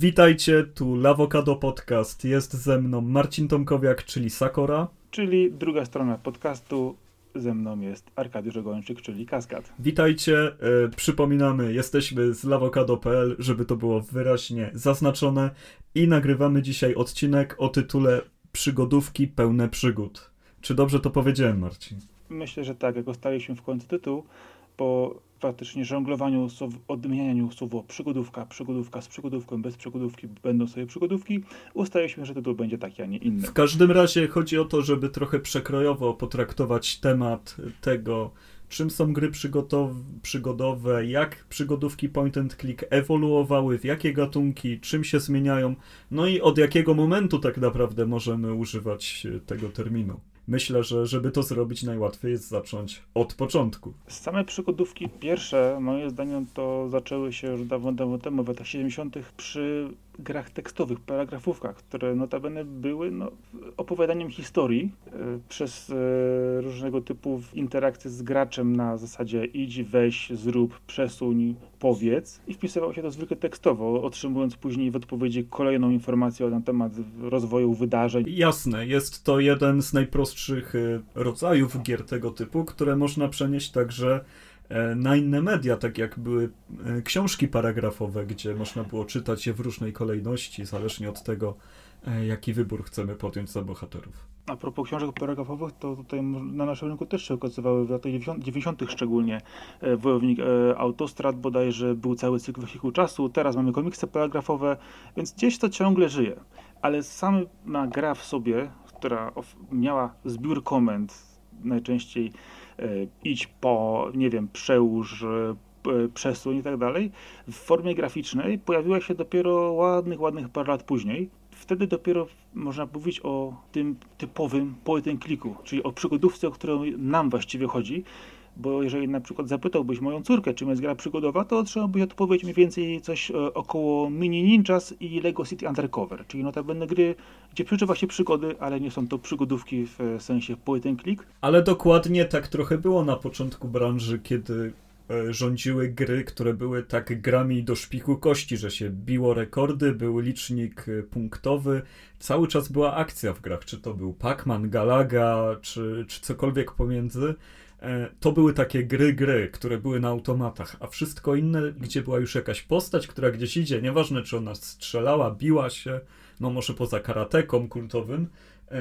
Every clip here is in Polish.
Witajcie, tu Lawokado Podcast. Jest ze mną Marcin Tomkowiak, czyli Sakora. Czyli druga strona podcastu. Ze mną jest Arkadiusz Ogończyk, czyli Kaskad. Witajcie, e, przypominamy, jesteśmy z lawokado.pl, żeby to było wyraźnie zaznaczone i nagrywamy dzisiaj odcinek o tytule Przygodówki pełne przygód. Czy dobrze to powiedziałem, Marcin? Myślę, że tak, jak ustaliliśmy w końcu tytuł, po faktycznie żonglowaniu, słow, odmienianiu słowo przygodówka, przygodówka z przygodówką, bez przygodówki będą sobie przygodówki, ustaliliśmy, że tytuł będzie taki, a nie inny. W każdym razie chodzi o to, żeby trochę przekrojowo potraktować temat tego, czym są gry przygodowe, jak przygodówki point and click ewoluowały, w jakie gatunki, czym się zmieniają, no i od jakiego momentu tak naprawdę możemy używać tego terminu. Myślę, że żeby to zrobić, najłatwiej jest zacząć od początku. Same przygodówki pierwsze, moim zdaniem, to zaczęły się już dawno, dawno temu, w latach 70. przy grach tekstowych, paragrafówkach, które notabene były no, opowiadaniem historii y, przez y, różnego typu interakcje z graczem na zasadzie idź, weź, zrób, przesuń, powiedz i wpisywało się to zwykle tekstowo, otrzymując później w odpowiedzi kolejną informację na temat rozwoju wydarzeń. Jasne, jest to jeden z najprostszych y, rodzajów gier tego typu, które można przenieść także E, na inne media, tak jak były e, książki paragrafowe, gdzie można było czytać je w różnej kolejności, zależnie od tego, e, jaki wybór chcemy podjąć za bohaterów. A propos książek paragrafowych, to tutaj na naszym rynku też się okazywały w latach 90. szczególnie Wojownik Autostrad bodajże był cały cykl wehikuł czasu, teraz mamy komiksy paragrafowe, więc gdzieś to ciągle żyje. Ale sama gra w sobie, która miała zbiór komend, najczęściej E, idź po, nie wiem, przełóż, e, przesuń i tak dalej, w formie graficznej pojawiła się dopiero ładnych, ładnych parę lat później. Wtedy dopiero można mówić o tym typowym point czyli o przygodówce, o którą nam właściwie chodzi, bo jeżeli na przykład zapytałbyś moją córkę, czym jest gra przygodowa, to otrzymałbyś odpowiedź mniej więcej coś e, około Mini Ninjas i Lego City Undercover, czyli notabene gry, gdzie przeżywa się przygody, ale nie są to przygodówki w sensie point and click. Ale dokładnie tak trochę było na początku branży, kiedy e, rządziły gry, które były tak grami do szpiku kości, że się biło rekordy, był licznik e, punktowy, cały czas była akcja w grach, czy to był Pac-Man, Galaga, czy, czy cokolwiek pomiędzy. E, to były takie gry, gry, które były na automatach, a wszystko inne, gdzie była już jakaś postać, która gdzieś idzie, nieważne czy ona strzelała, biła się, no może poza karateką kultowym,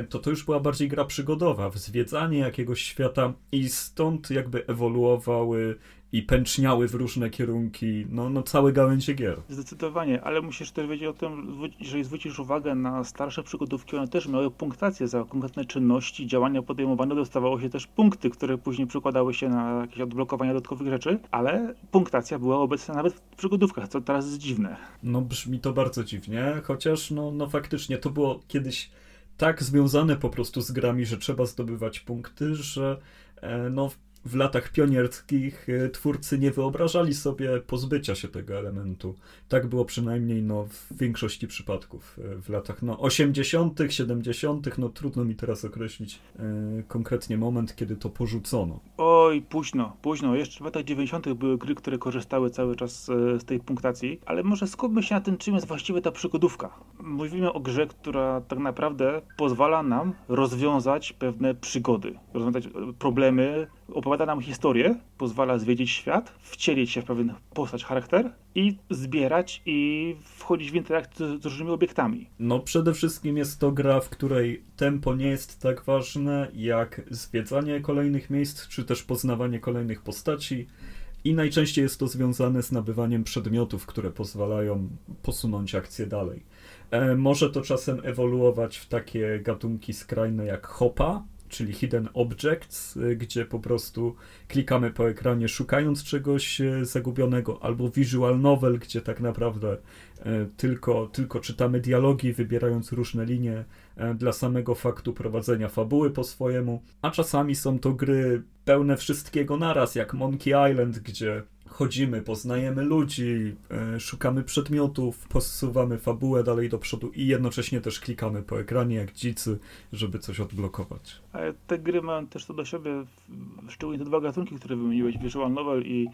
to to już była bardziej gra przygodowa, zwiedzanie jakiegoś świata i stąd jakby ewoluowały i pęczniały w różne kierunki, no, no całe gałęzie gier. Zdecydowanie, ale musisz też wiedzieć o tym, jeżeli zwrócisz uwagę na starsze przygodówki, one też miały punktację za konkretne czynności, działania podejmowane, dostawało się też punkty, które później przykładały się na jakieś odblokowania dodatkowych rzeczy, ale punktacja była obecna nawet w przygodówkach, co teraz jest dziwne. No brzmi to bardzo dziwnie, chociaż no, no faktycznie to było kiedyś tak związane po prostu z grami, że trzeba zdobywać punkty, że e, no w latach pionierskich e, twórcy nie wyobrażali sobie pozbycia się tego elementu. Tak było przynajmniej no, w większości przypadków. E, w latach no, 80., 70., no trudno mi teraz określić e, konkretnie moment, kiedy to porzucono. Oj, późno, późno. Jeszcze w latach 90. były gry, które korzystały cały czas z tej punktacji, ale może skupmy się na tym, czym jest właściwie ta przygodówka. Mówimy o grze, która tak naprawdę pozwala nam rozwiązać pewne przygody, rozwiązać problemy, opowiada nam historię, pozwala zwiedzić świat, wcielić się w pewien postać, charakter i zbierać i wchodzić w interakcję z różnymi obiektami. No przede wszystkim jest to gra, w której tempo nie jest tak ważne jak zwiedzanie kolejnych miejsc, czy też poznawanie kolejnych postaci. I najczęściej jest to związane z nabywaniem przedmiotów, które pozwalają posunąć akcję dalej. E, może to czasem ewoluować w takie gatunki skrajne jak hopa, czyli Hidden Objects, y, gdzie po prostu klikamy po ekranie szukając czegoś y, zagubionego, albo Visual Novel, gdzie tak naprawdę y, tylko, tylko czytamy dialogi, wybierając różne linie dla samego faktu prowadzenia fabuły po swojemu, a czasami są to gry pełne wszystkiego naraz, jak Monkey Island, gdzie chodzimy, poznajemy ludzi, e, szukamy przedmiotów, posuwamy fabułę dalej do przodu i jednocześnie też klikamy po ekranie jak dzicy, żeby coś odblokować. Ale te gry mają też to do siebie, szczególnie te dwa gatunki, które wymieniłeś, Visual Novel i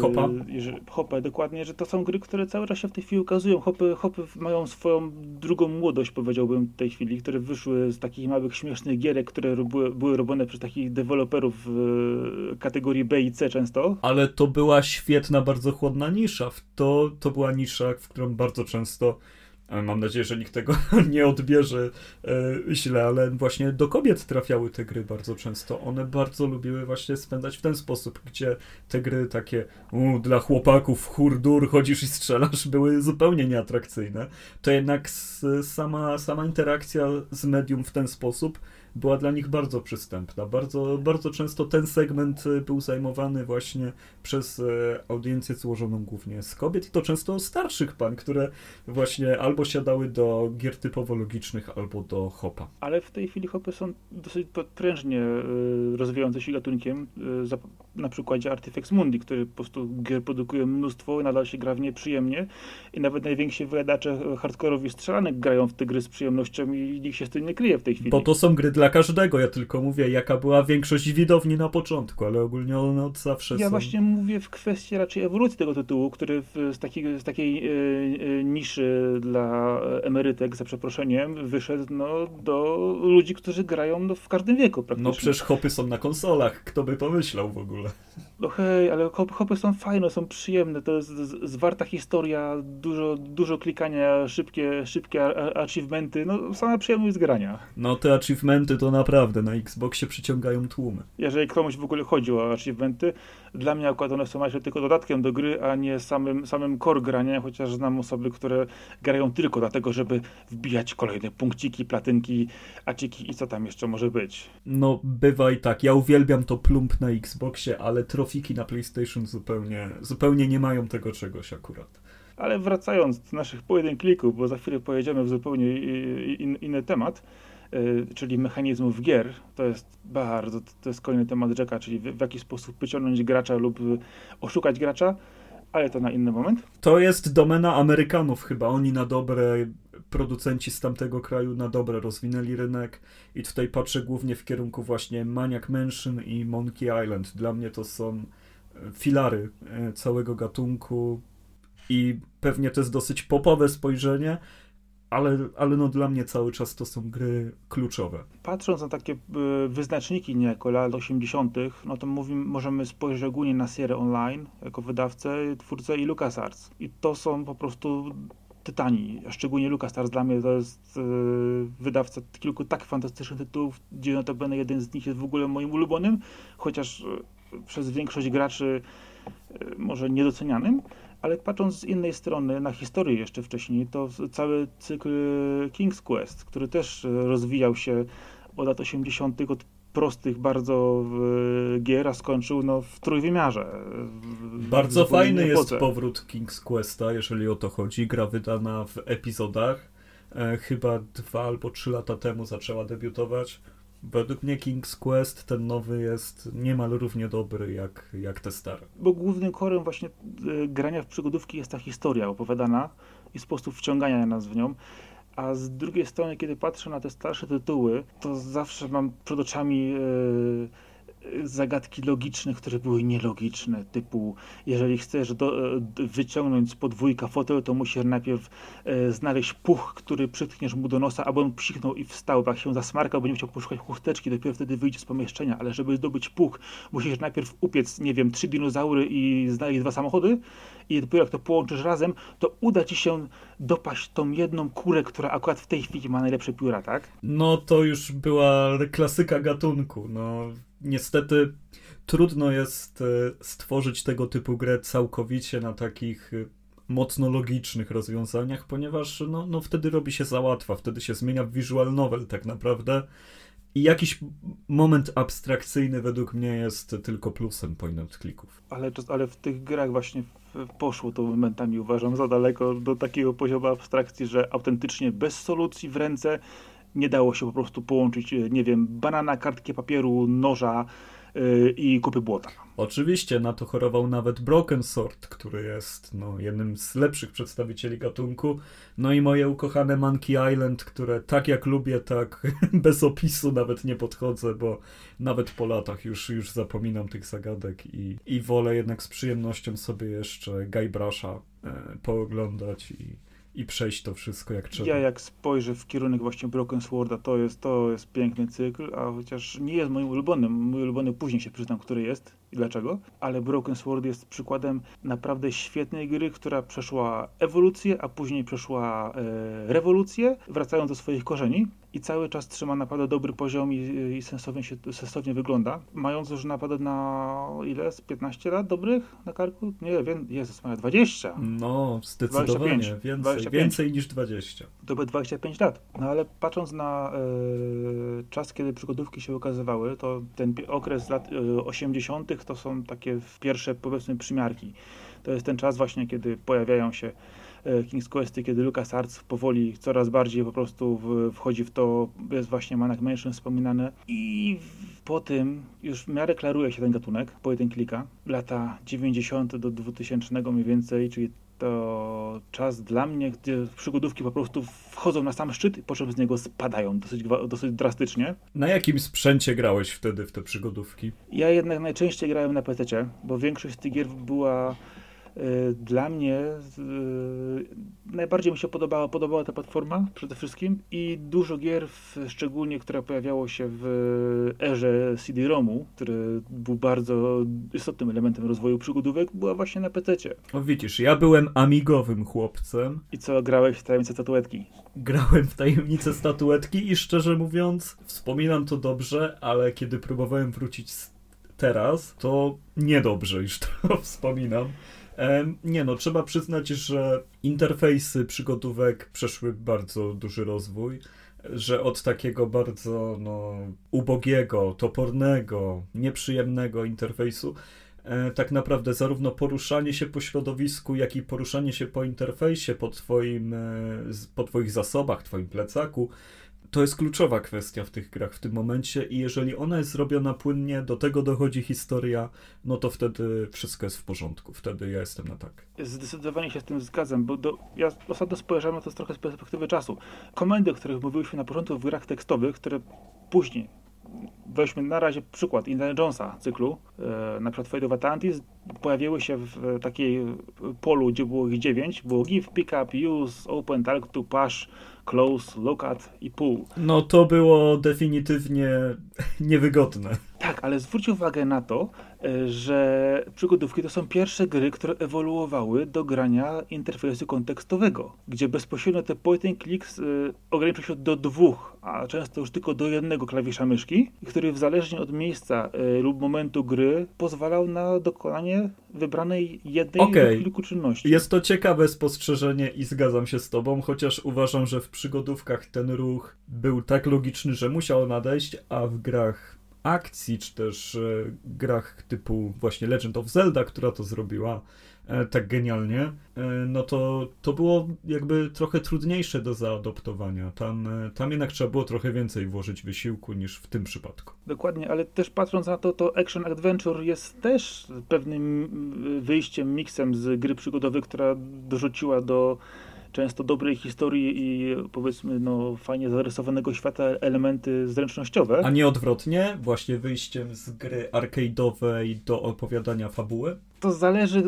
Hopa. Yy, Hopa, dokładnie, że to są gry, które cały czas się w tej chwili ukazują. Hopy, hopy mają swoją drugą młodość, powiedziałbym w tej chwili, które wyszły z takich małych, śmiesznych gierek, które były, były robione przez takich deweloperów w kategorii B i C często. Ale to była świetna, bardzo chłodna nisza. To, to była nisza, w którą bardzo często Mam nadzieję, że nikt tego nie odbierze e, źle, ale właśnie do kobiet trafiały te gry bardzo często. One bardzo lubiły właśnie spędzać w ten sposób, gdzie te gry takie u, dla chłopaków, hurdur, chodzisz i strzelasz, były zupełnie nieatrakcyjne. To jednak sama, sama interakcja z medium w ten sposób była dla nich bardzo przystępna. Bardzo, bardzo często ten segment e, był zajmowany właśnie przez e, audiencję złożoną głównie z kobiet i to często starszych pan, które właśnie albo siadały do gier typowo logicznych, albo do hopa. Ale w tej chwili hopy są dosyć prężnie e, rozwijającym się gatunkiem. Na przykładzie Artifex Mundi, który po prostu gier produkuje mnóstwo i nadal się gra w nie przyjemnie i nawet najwięksi wyjadacze hardkorowi strzelanek grają w te gry z przyjemnością i nikt się z tym nie kryje w tej chwili. Bo to są gry dla dla każdego. Ja tylko mówię, jaka była większość widowni na początku, ale ogólnie one od zawsze ja są. właśnie mówię w kwestii raczej ewolucji tego tytułu, który w, z, takiej, z takiej e, e, niszy dla emerytek, za przeproszeniem, wyszedł no, do ludzi, którzy grają no, w każdym wieku praktycznie. No przecież hopy są na konsolach, kto by pomyślał w ogóle. No hej, ale hopy są fajne, są przyjemne, to jest zwarta historia, dużo, dużo klikania, szybkie, szybkie achievementy, no sama przyjemność z grania. No te achievementy to naprawdę na Xboxie przyciągają tłumy. Jeżeli komuś w ogóle chodzi o achievementy, dla mnie akurat one są jeszcze tylko dodatkiem do gry, a nie samym, samym core grania, chociaż znam osoby, które grają tylko dlatego, żeby wbijać kolejne punkciki, platynki, aciki i co tam jeszcze może być. No bywa i tak, ja uwielbiam to plump na Xboxie, ale trofiki na PlayStation zupełnie, zupełnie nie mają tego czegoś akurat. Ale wracając do naszych pojedynklików, bo za chwilę pojedziemy w zupełnie in, inny temat, yy, czyli mechanizmów gier, to jest bardzo, to jest kolejny temat rzeka, czyli w, w jaki sposób wyciągnąć gracza lub oszukać gracza, ale to na inny moment. To jest domena Amerykanów chyba, oni na dobre producenci z tamtego kraju na dobre rozwinęli rynek i tutaj patrzę głównie w kierunku właśnie Maniac Mansion i Monkey Island. Dla mnie to są e, filary e, całego gatunku i pewnie to jest dosyć popowe spojrzenie, ale, ale no dla mnie cały czas to są gry kluczowe. Patrząc na takie e, wyznaczniki niejako lat 80., no to mówimy, możemy spojrzeć ogólnie na Sierra Online jako wydawcę, twórcę i LucasArts. I to są po prostu tytani, a szczególnie LucasArts dla mnie to jest yy, wydawca kilku tak fantastycznych tytułów, gdzie notabene jeden z nich jest w ogóle moim ulubionym, chociaż yy, przez większość graczy może niedocenianym, ale patrząc z innej strony na historię jeszcze wcześniej, to cały cykl King's Quest, który też rozwijał się od lat 80. od prostych bardzo gier, a skończył no, w trójwymiarze. W, bardzo fajny jest powrót King's Questa, jeżeli o to chodzi. Gra wydana w epizodach. E, chyba dwa albo trzy lata temu zaczęła debiutować. Według mnie King's Quest, ten nowy jest niemal równie dobry jak, jak te stare. Bo głównym korem właśnie y, grania w przygodówki jest ta historia opowiadana i sposób wciągania nas w nią. A z drugiej strony, kiedy patrzę na te starsze tytuły, to zawsze mam przed oczami yy, zagadki logiczne, które były nielogiczne, typu jeżeli chcesz do, e, wyciągnąć z podwójka fotel, to musisz najpierw e, znaleźć puch, który przytkniesz mu do nosa, aby on psiknął i wstał, bo jak się zasmarkał, będzie musiał poszukać chusteczki, dopiero wtedy wyjdzie z pomieszczenia, ale żeby zdobyć puch, musisz najpierw upiec, nie wiem, trzy dinozaury i znaleźć dwa samochody i dopiero jak to połączysz razem, to uda ci się dopaść tą jedną kurę, która akurat w tej chwili ma najlepsze pióra, tak? No to już była klasyka gatunku, no niestety trudno jest e, stworzyć tego typu grę całkowicie na takich e, mocno logicznych rozwiązaniach, ponieważ no, no wtedy robi się za łatwa, wtedy się zmienia w visual novel tak naprawdę i jakiś moment abstrakcyjny według mnie jest tylko plusem point and clicków. Ale, ale w tych grach właśnie poszło to momentami uważam za daleko do takiego poziomu abstrakcji, że autentycznie bez solucji w ręce nie dało się po prostu połączyć, nie wiem, banana, kartki papieru, noża i kupy błota. Oczywiście, na to chorował nawet Broken Sword, który jest no, jednym z lepszych przedstawicieli gatunku. No i moje ukochane Monkey Island, które tak jak lubię, tak bez opisu nawet nie podchodzę, bo nawet po latach już, już zapominam tych zagadek i, i wolę jednak z przyjemnością sobie jeszcze Guybrush'a e, pooglądać i, i przejść to wszystko jak trzeba. Ja jak spojrzę w kierunek właśnie Broken Sworda, to jest, to jest piękny cykl, a chociaż nie jest moim ulubionym, mój ulubiony później się przyznam, który jest i dlaczego, ale Broken Sword jest przykładem naprawdę świetnej gry, która przeszła ewolucję, a później przeszła e, rewolucję, wracając do swoich korzeni i cały czas trzyma naprawdę dobry poziom i, i sensownie, się, sensownie wygląda. Mając już naprawdę na ile? Z 15 lat dobrych na karku? Nie, wiem, Jezus, ma 20. No, zdecydowanie. 25, więcej, 25. więcej niż 20. To by 25 lat. No ale patrząc na e, czas, kiedy przygodówki się ukazywały, to ten okres lat e, 80. to są takie pierwsze, powiedzmy, przymiarki. To jest ten czas właśnie, kiedy pojawiają się e, King's Questy, kiedy LucasArts powoli coraz bardziej po prostu wchodzi w to, jest właśnie Maniac Mansion wspominane i po tym już w miarę klaruje się ten gatunek, pojedyn klika, lata 90 do 2000 mniej więcej, czyli to czas dla mnie, gdzie przygodówki po prostu wchodzą na sam szczyt, po czym z niego spadają dosyć, dosyć drastycznie. Na jakim sprzęcie grałeś wtedy w te przygodówki? Ja jednak najczęściej grałem na PC, bo większość z tych gier była dla mnie y, najbardziej mi się podobała, podobała ta platforma przede wszystkim i dużo gier, szczególnie które pojawiało się w erze CD-ROMu, który był bardzo istotnym elementem rozwoju przygodówek, była właśnie na PC. O widzisz, ja byłem amigowym chłopcem. I co, grałeś w tajemnice statuetki? Grałem w tajemnice statuetki i szczerze mówiąc, wspominam to dobrze, ale kiedy próbowałem wrócić teraz, to niedobrze już to wspominam. Nie no, trzeba przyznać, że interfejsy przygodówek przeszły bardzo duży rozwój, że od takiego bardzo no, ubogiego, topornego, nieprzyjemnego interfejsu e, tak naprawdę zarówno poruszanie się po środowisku, jak i poruszanie się po interfejsie, po, twoim, e, po twoich zasobach, twoim plecaku, to jest kluczowa kwestia w tych grach w tym momencie i jeżeli ona jest zrobiona płynnie, do tego dochodzi historia, no to wtedy wszystko jest w porządku. Wtedy ja jestem na tak. Zdecydowanie się z tym zgadzam, bo do, ja ostatnio spojrzałem na to trochę z perspektywy czasu. Komendy, o których mówiliśmy na początku w grach tekstowych, które później weźmy na razie przykład Indiana Jonesa cyklu, e, na przykład Fate of Atlantis, pojawiły się w takiej polu, gdzie było ich dziewięć, było give, pick up, use, open, talk to, push, close, look at i pull. No to było definitywnie niewygodne. Tak, ale zwróć uwagę na to, że przygodówki to są pierwsze gry, które ewoluowały do grania interfejsu kontekstowego, gdzie bezpośrednio te point and clicks y, ograniczył się do dwóch, a często już tylko do jednego klawisza myszki, który w zależnie od miejsca y, lub momentu gry pozwalał na dokonanie wybranej jednej okay. lub kilku czynności. Jest to ciekawe spostrzeżenie i zgadzam się z tobą, chociaż uważam, że w przygodówkach ten ruch był tak logiczny, że musiał nadejść, a w grach akcji, czy też e, grach typu właśnie Legend of Zelda, która to zrobiła e, tak genialnie, e, no to to było jakby trochę trudniejsze do zaadoptowania. Tam, tam jednak trzeba było trochę więcej włożyć wysiłku niż w tym przypadku. Dokładnie, ale też patrząc na to, to Action Adventure jest też pewnym wyjściem, miksem z gry przygodowej, która dorzuciła do często dobrej historii i powiedzmy no, fajnie zarysowanego świata elementy zręcznościowe. A nie odwrotnie, właśnie wyjściem z gry arcade'owej do opowiadania fabuły? To zależy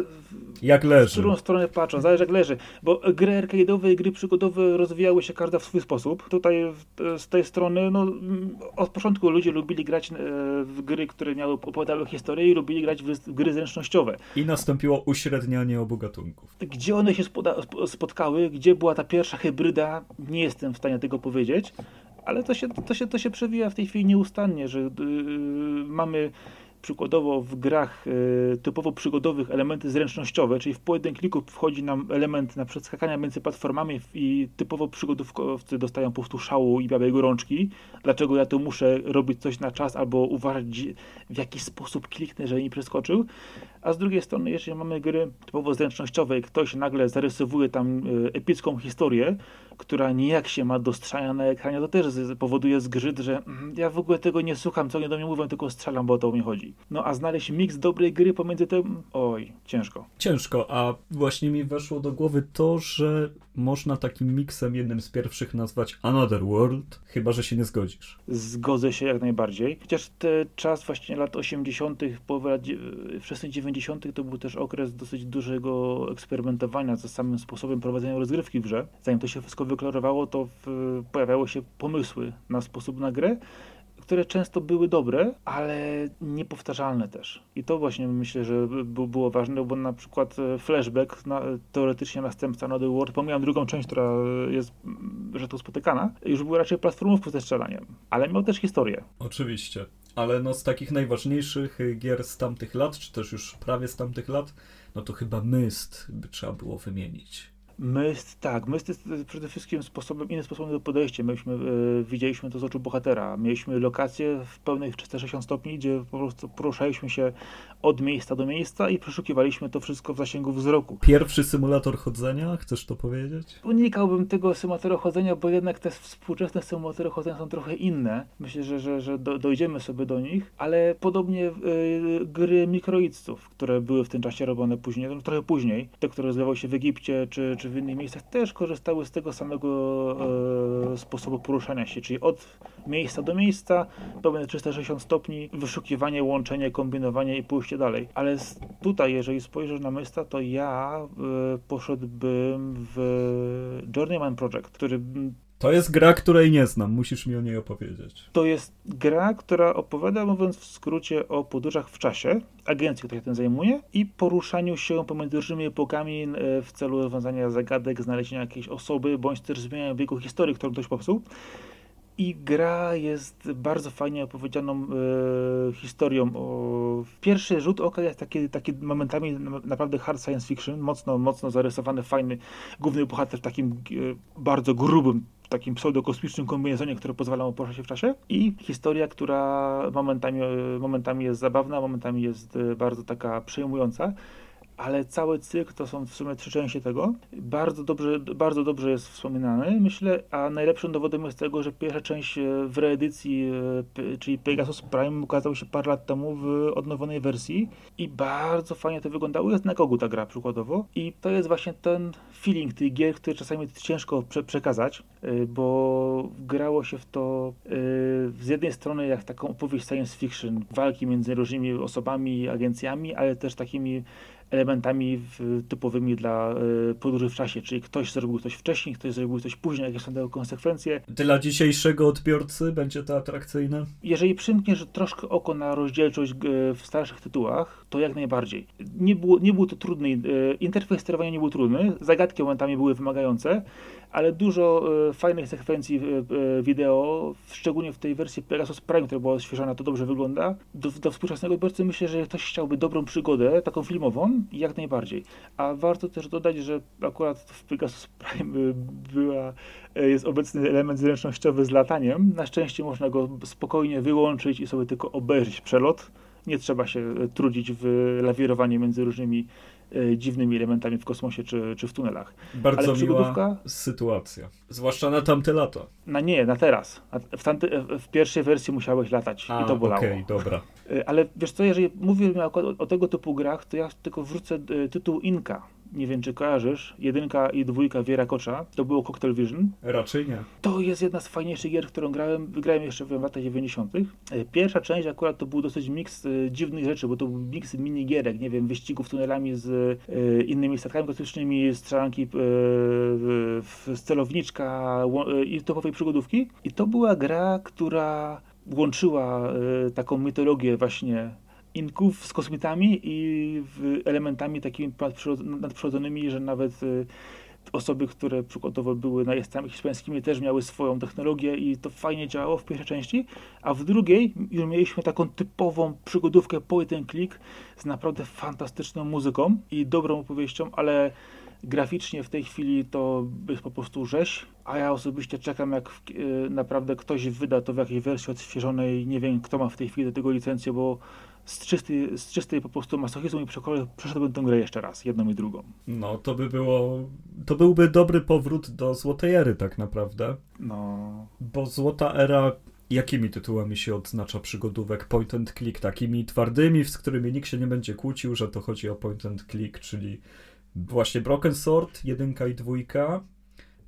jak leży. w którą stronę patrzą, zależy jak leży, bo gry arcade'owe i gry przygodowe rozwijały się każda w swój sposób. Tutaj z tej strony, no od początku ludzie lubili grać e, w gry, które miały opowiadały historię i lubili grać w gry zręcznościowe. I nastąpiło uśrednianie obu gatunków. Gdzie one się spotkały, gdzie była ta pierwsza hybryda, nie jestem w stanie tego powiedzieć, ale to się, to się, to się przewija w tej chwili nieustannie, że yy, mamy przykładowo w grach y, typowo przygodowych elementy zręcznościowe, czyli w pojedyn kliku wchodzi nam element na przeskakania między platformami i typowo przygodówkowcy dostają po prostu szału i białej gorączki. Dlaczego ja tu muszę robić coś na czas albo uważać w jaki sposób kliknę, żeby mi przeskoczył. A z drugiej strony, jeżeli mamy gry typowo zręcznościowe i ktoś nagle zarysowuje tam y, epicką historię, która nijak się ma do strzelania na ekranie, to też powoduje zgrzyt, że mm, ja w ogóle tego nie słucham, co oni do mnie mówią, tylko strzelam, bo o to mi chodzi. No a znaleźć miks dobrej gry pomiędzy tym, oj, ciężko. Ciężko, a właśnie mi weszło do głowy to, że można takim miksem jednym z pierwszych nazwać Another World, chyba że się nie zgodzisz. Zgodzę się jak najbardziej. Chociaż ten czas właśnie lat 80., połowy lat wczesnych 90. to był też okres dosyć dużego eksperymentowania ze samym sposobem prowadzenia rozgrywki w grze. Zanim to się wszystko wyklarowało, to w, pojawiały się pomysły na sposób na grę które często były dobre, ale niepowtarzalne też. I to właśnie myślę, że było ważne, bo na przykład e, Flashback, na, teoretycznie następca Nody World, pomijam drugą część, która jest to spotykana, już był raczej platformówką ze strzelaniem, ale miał też historię. Oczywiście. Ale no z takich najważniejszych gier z tamtych lat, czy też już prawie z tamtych lat, no to chyba Myst by trzeba było wymienić. Myst, tak, Myst jest przede wszystkim sposobem, innym sposobem do podejścia. Myśmy y, widzieliśmy to z oczu bohatera. Mieliśmy lokację w pełnej 360 stopni, gdzie po prostu poruszaliśmy się od miejsca do miejsca i przeszukiwaliśmy to wszystko w zasięgu wzroku. Pierwszy symulator chodzenia, chcesz to powiedzieć? Unikałbym tego symulatora chodzenia, bo jednak te współczesne symulatory chodzenia są trochę inne. Myślę, że, że, że do, dojdziemy sobie do nich, ale podobnie y, gry mikroidców, które były w tym czasie robione później, no, trochę później, te, które rozgrywały się w Egipcie czy, czy w innych miejscach, też korzystały z tego samego y, sposobu poruszania się, czyli od miejsca do miejsca, pełne 360 stopni, wyszukiwanie, łączenie, kombinowanie i pójście dalej. Ale tutaj, jeżeli spojrzysz na Mysta, to ja y, poszedłbym w Journeyman Project, który to jest gra, której nie znam, musisz mi o niej opowiedzieć. To jest gra, która opowiada, mówiąc w skrócie, o podróżach w czasie, agencji, która się tym zajmuje i poruszaniu się pomiędzy różnymi epokami e, w celu rozwiązania zagadek, znalezienia jakiejś osoby, bądź też zmieniania biegu historii, którą ktoś popsuł. I gra jest bardzo fajnie opowiedzianą e, historią. O, pierwszy rzut oka jest taki, taki momentami naprawdę hard science fiction, mocno, mocno zarysowany, fajny główny bohater w takim e, bardzo grubym, takim pseudokosmicznym kombinezonie, który pozwala mu poruszać się w czasie. I historia, która momentami, momentami jest zabawna, momentami jest e, bardzo taka przejmująca ale cały cykl to są w sumie trzy części tego. Bardzo dobrze, bardzo dobrze jest wspominany, myślę, a najlepszym dowodem jest tego, że pierwsza część e, w reedycji, e, czyli Pegasus Prime, ukazał się parę lat temu w odnowionej wersji i bardzo fajnie to wyglądało. Jest na kogu ta gra przykładowo i to jest właśnie ten feeling tych gier, który czasami ciężko prze przekazać, e, bo grało się w to z jednej strony jak taką opowieść science fiction, walki między różnymi osobami, agencjami, ale też takimi elementami typowymi dla e, podróży w czasie, czyli ktoś zrobił coś wcześniej, ktoś zrobił coś później, jakie są tego konsekwencje. Dla dzisiejszego odbiorcy będzie to atrakcyjne? Jeżeli przymkniesz troszkę oko na rozdzielczość e, w starszych tytułach, to jak najbardziej. Nie było, nie był to trudny, e, interfejs sterowania nie był trudny, zagadki momentami były wymagające, ale dużo e, fajnych sekwencji e, wideo, szczególnie w tej wersji Pegasus Prime, która była odświeżona, to dobrze wygląda. Do, do współczesnego odbiorcy myślę, że ktoś chciałby dobrą przygodę, taką filmową, jak najbardziej. A warto też dodać, że akurat w Pegasus Prime była, e, jest obecny element zręcznościowy z lataniem. Na szczęście można go spokojnie wyłączyć i sobie tylko obejrzeć przelot. Nie trzeba się trudzić w lawirowanie między różnymi E, dziwnymi elementami w kosmosie czy, czy w tunelach. Bardzo Ale miła sytuacja. Zwłaszcza na tamte lata. Na nie, na teraz. W, tamty, w pierwszej wersji musiałeś latać A, i to bolało. Okej, okay, dobra. E, ale wiesz co, jeżeli mówimy o, o tego typu grach, to ja tylko wrócę e, tytuł Inka nie wiem czy kojarzysz, jedynka i dwójka Wiera Kocza, to było Cocktail Vision. Raczej nie. To jest jedna z fajniejszych gier, którą grałem, grałem jeszcze w latach 90. E, pierwsza część akurat to był dosyć miks e, dziwnych rzeczy, bo to był miks minigierek, nie wiem, wyścigów tunelami z e, innymi statkami kosmicznymi, strzelanki e, z celowniczka i topowej przygodówki. I to była gra, która łączyła taką mitologię właśnie inków z kosmitami i elementami takimi nadprzyrodzonymi, że nawet y, osoby, które przykładowo były najeźdźcami hiszpańskimi też miały swoją technologię i to fajnie działało w pierwszej części, a w drugiej już mieliśmy taką typową przygodówkę point and click z naprawdę fantastyczną muzyką i dobrą opowieścią, ale Graficznie w tej chwili to jest po prostu rzeź, a ja osobiście czekam, jak y, naprawdę ktoś wyda to w jakiejś wersji odświeżonej. Nie wiem, kto ma w tej chwili do tego licencję, bo z czystej, z czystej po prostu masochizmu i przekory przeszedłbym tę grę jeszcze raz, jedną i drugą. No, to by było, to byłby dobry powrót do złotej ery tak naprawdę. No. Bo złota era jakimi tytułami się odznacza przygodówek point and click? Takimi twardymi, z którymi nikt się nie będzie kłócił, że to chodzi o point and click, czyli właśnie Broken Sword, jedynka i dwójka.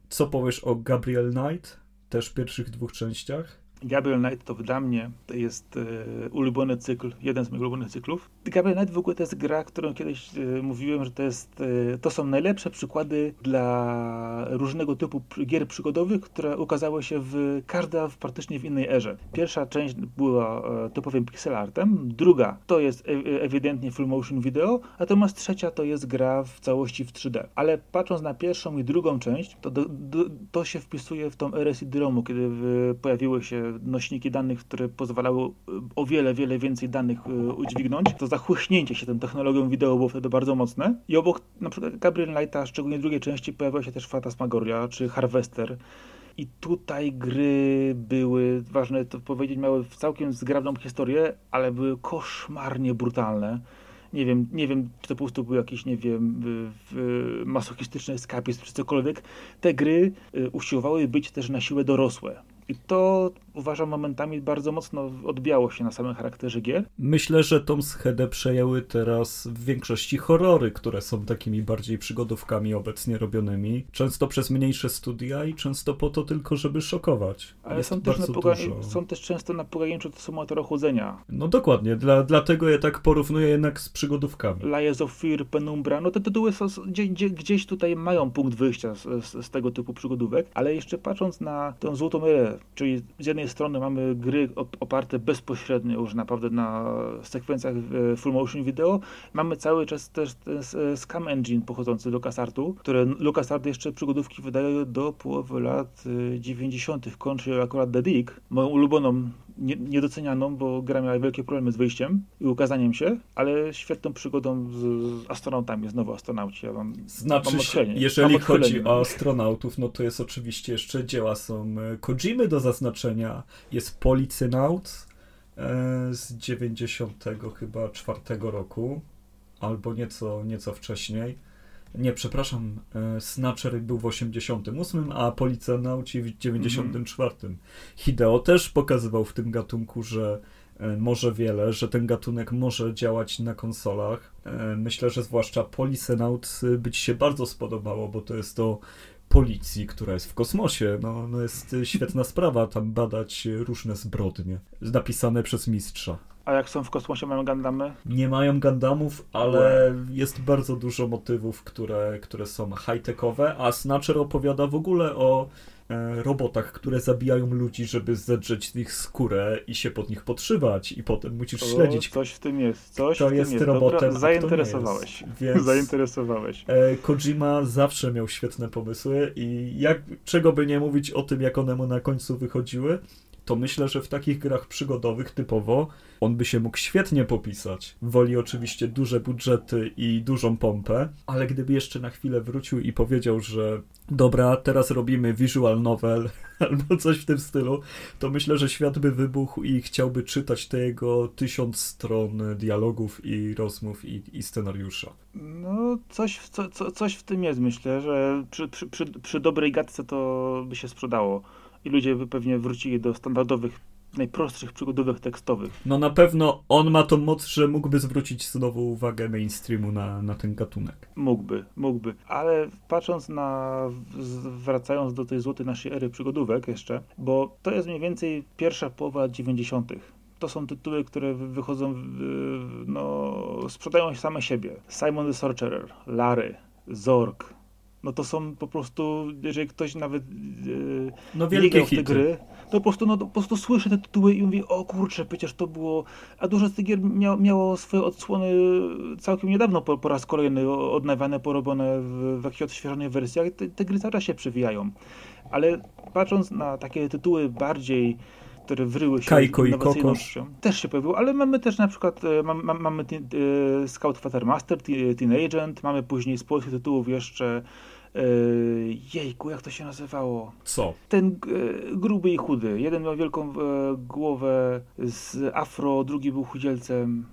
Co powiesz o Gabriel Knight, też w pierwszych dwóch częściach? Gabriel Knight to dla mnie jest e, ulubiony cykl, jeden z moich ulubionych cyklów. Gabriel Knight w ogóle to jest gra, którą kiedyś e, mówiłem, że to, jest, e, to są najlepsze przykłady dla różnego typu gier przygodowych, które ukazały się w każda w praktycznie w innej erze. Pierwsza część była e, typowym pixel artem, druga to jest e, e, ewidentnie full motion video, natomiast trzecia to jest gra w całości w 3D. Ale patrząc na pierwszą i drugą część, to, do, do, to się wpisuje w tą erę CD-ROMu, kiedy w, pojawiły się nośniki danych, które pozwalały e, o wiele, wiele więcej danych e, udźwignąć, to zachłyśnięcie się tą technologią wideo było wtedy bardzo mocne. I obok na przykład Gabriel Knighta, szczególnie drugiej części, pojawiła się też Fantasmagoria czy Harvester. I tutaj gry były, ważne to powiedzieć, miały całkiem zgrabną historię, ale były koszmarnie brutalne. Nie wiem, nie wiem, czy to po prostu był jakiś, nie wiem, masochistyczny eskapizm czy cokolwiek. Te gry y, usiłowały być też na siłę dorosłe. I to uważam momentami bardzo mocno odbiało się na samym charakterze gier. Myślę, że tą schedę przejęły teraz w większości horrory, które są takimi bardziej przygodówkami obecnie robionymi. Często przez mniejsze studia i często po to tylko, żeby szokować. Ale są też, poga- są też, często na pograniczu symulatora chodzenia. No dokładnie, dla, dlatego ja tak porównuję jednak z przygodówkami. Lies of Fear, Penumbra, no te tytuły są, gdzie, gdzie, gdzieś tutaj mają punkt wyjścia z, z, z, tego typu przygodówek, ale jeszcze patrząc na tę złotą erę, czyli z jednej strony mamy gry oparte bezpośrednio już naprawdę na sekwencjach e, full motion video, mamy cały czas też ten Scam Engine pochodzący LucasArtu, które LucasArt jeszcze przygodówki wydaje do połowy lat 90. E, kończy akurat The Dig, moją ulubioną nie, niedocenianą, bo gra miała wielkie problemy z wyjściem i ukazaniem się, ale świetną przygodą z, z astronautami, znowu astronauci. Ja mam, znaczy, mam jeżeli mam chodzi o astronautów, no to jest oczywiście jeszcze dzieła są e, Kojimy do zaznaczenia, jest Policynaut e, z 90 chyba czwartego roku, albo nieco, nieco wcześniej. Nie, przepraszam, e, Snatcher był w 88, a Policjanauci w 94. Mm -hmm. Hideo też pokazywał w tym gatunku, że e, może wiele, że ten gatunek może działać na konsolach. E, myślę, że zwłaszcza Policenaut by ci się bardzo spodobało, bo to jest to policji, która jest w kosmosie. No, no jest świetna sprawa tam badać różne zbrodnie, napisane przez mistrza. A jak są w kosmosie, mają Gandamy? Nie mają Gandamów, ale jest bardzo dużo motywów, które, które są high-techowe, a Snatcher opowiada w ogóle o e, robotach, które zabijają ludzi, żeby zedrzeć ich skórę i się pod nich podszywać i potem musisz śledzić. coś w tym jest, coś to w jest tym jest. robotem, Dobra, zainteresowałeś. Jest, więc zainteresowałeś. E, Kojima zawsze miał świetne pomysły i jak, czego by nie mówić o tym, jak one mu na końcu wychodziły, to myślę, że w takich grach przygodowych typowo on by się mógł świetnie popisać. Woli oczywiście duże budżety i dużą pompę, ale gdyby jeszcze na chwilę wrócił i powiedział, że dobra, teraz robimy visual novel albo coś w tym stylu, to myślę, że świat by wybuchł i chciałby czytać te jego tysiąc stron dialogów i rozmów i, i scenariusza. No, coś, co, co, coś w tym jest, myślę, że przy, przy, przy, dobrej gadce to by się sprzedało i ludzie by pewnie wrócili do standardowych najprostszych przygodówek tekstowych. No na pewno on ma tą moc, że mógłby zwrócić znowu uwagę mainstreamu na, na ten gatunek. Mógłby, mógłby. Ale patrząc na, wracając do tej złotej naszej ery przygodówek jeszcze, bo to jest mniej więcej pierwsza połowa lat 90. To są tytuły, które wychodzą, no, sprzedają się same siebie. Simon the Sorcerer, Larry, Zork, no to są po prostu, jeżeli ktoś nawet yy, no wielkie w te gry, to po prostu, no, po prostu słyszy te tytuły i mówi, o kurczę, przecież to było... A dużo z tych gier mia, miało swoje odsłony całkiem niedawno po, po raz kolejny odnawiane, porobione w, w jakichś odświeżonych wersjach. Te, te gry cały czas się przewijają. Ale patrząc na takie tytuły bardziej które wryły się Kajko i innowacyjnością. Też się pojawiło, ale mamy też na przykład e, mam, mam, mamy e, Scout Quatermaster, Teen Agent, mamy później z polskich tytułów jeszcze e, Jejku, jak to się nazywało? Co? Ten gruby i chudy. Jeden miał wielką głowę z afro, drugi był chudzielcem.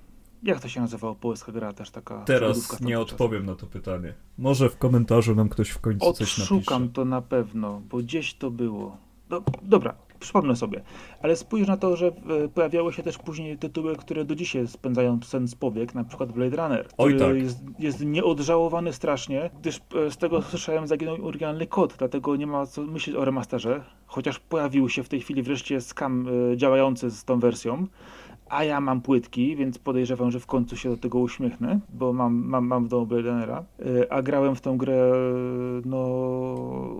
Jak to się nazywało polska gra też taka? Teraz nie odpowiem na to pytanie. Może w komentarzu nam ktoś w końcu Odszukam coś napisze. Odszukam to na pewno, bo gdzieś to było. Do, dobra, przypomnę sobie. Ale spójrz na to, że e, pojawiały się też później tytuły, które do dzisiaj spędzają sens powiek, na przykład Blade Runner, Oj, tak. jest, jest nieodżałowany strasznie, gdyż e, z tego słyszałem zaginął oryginalny kod, dlatego nie ma co myśleć o remasterze, chociaż pojawił się w tej chwili wreszcie skam e, działający z tą wersją a ja mam płytki, więc podejrzewam, że w końcu się do tego uśmiechnę, bo mam, mam, mam w domu Blade a grałem w tą grę no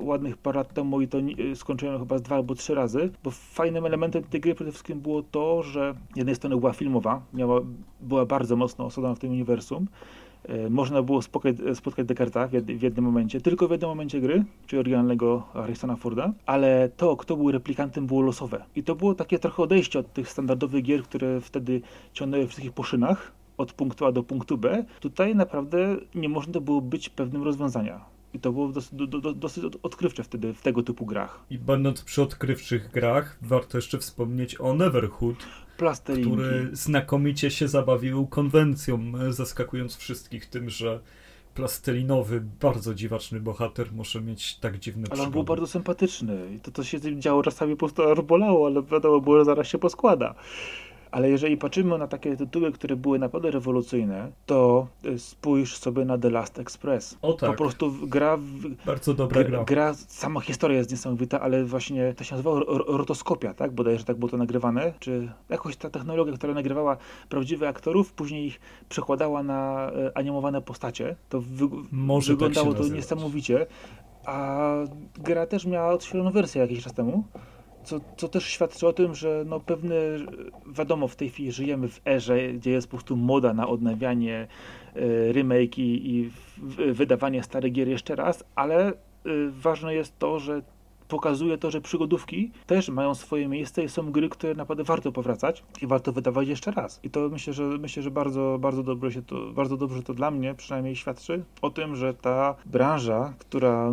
ładnych parę lat temu i to skończyłem chyba z dwa albo trzy razy, bo fajnym elementem tej gry przede wszystkim było to, że z jednej strony była filmowa, miała, była bardzo mocno osadzona w tym uniwersum, E, można było spotkać, spotkać Descartesa w, jednym momencie, tylko w jednym momencie gry, czyli oryginalnego Harrisona Forda, ale to, kto był replikantem, było losowe. I to było takie trochę odejście od tych standardowych gier, które wtedy ciągnęły wszystkich po szynach, od punktu A do punktu B. Tutaj naprawdę nie można było być pewnym rozwiązania. I to było dosyć, do, do, dosyć odkrywcze wtedy w tego typu grach. I będąc przy odkrywczych grach, warto jeszcze wspomnieć o Neverhood, Plastelinki. który znakomicie się zabawił konwencją, zaskakując wszystkich tym, że plastelinowy, bardzo dziwaczny bohater może mieć tak dziwne Ale on był bardzo sympatyczny i to, co się z nim działo czasami po prostu aż bolało, ale wiadomo było, że zaraz się poskłada. Ale jeżeli patrzymy na takie tytuły, które były naprawdę rewolucyjne, to y, spójrz sobie na The Last Express. O tak. Po prostu gra... Bardzo dobra gra. Gra, sama historia jest niesamowita, ale właśnie to się nazywało rotoskopia, tak? Bodajże tak było to nagrywane. Czy jakoś ta technologia, która nagrywała prawdziwych aktorów, później ich przekładała na e, animowane postacie. To wy tak wyglądało tak to niesamowicie. A gra też miała odświeżoną wersję jakiś czas temu co, co też świadczy o tym, że no pewne, wiadomo, w tej chwili żyjemy w erze, gdzie jest po prostu moda na odnawianie, y, remake i, i wydawanie starych gier jeszcze raz, ale y, ważne jest to, że pokazuje to, że przygodówki też mają swoje miejsce i są gry, które naprawdę warto powracać i warto wydawać jeszcze raz. I to myślę, że myślę, że bardzo, bardzo dobrze się to, bardzo dobrze to dla mnie przynajmniej świadczy o tym, że ta branża, która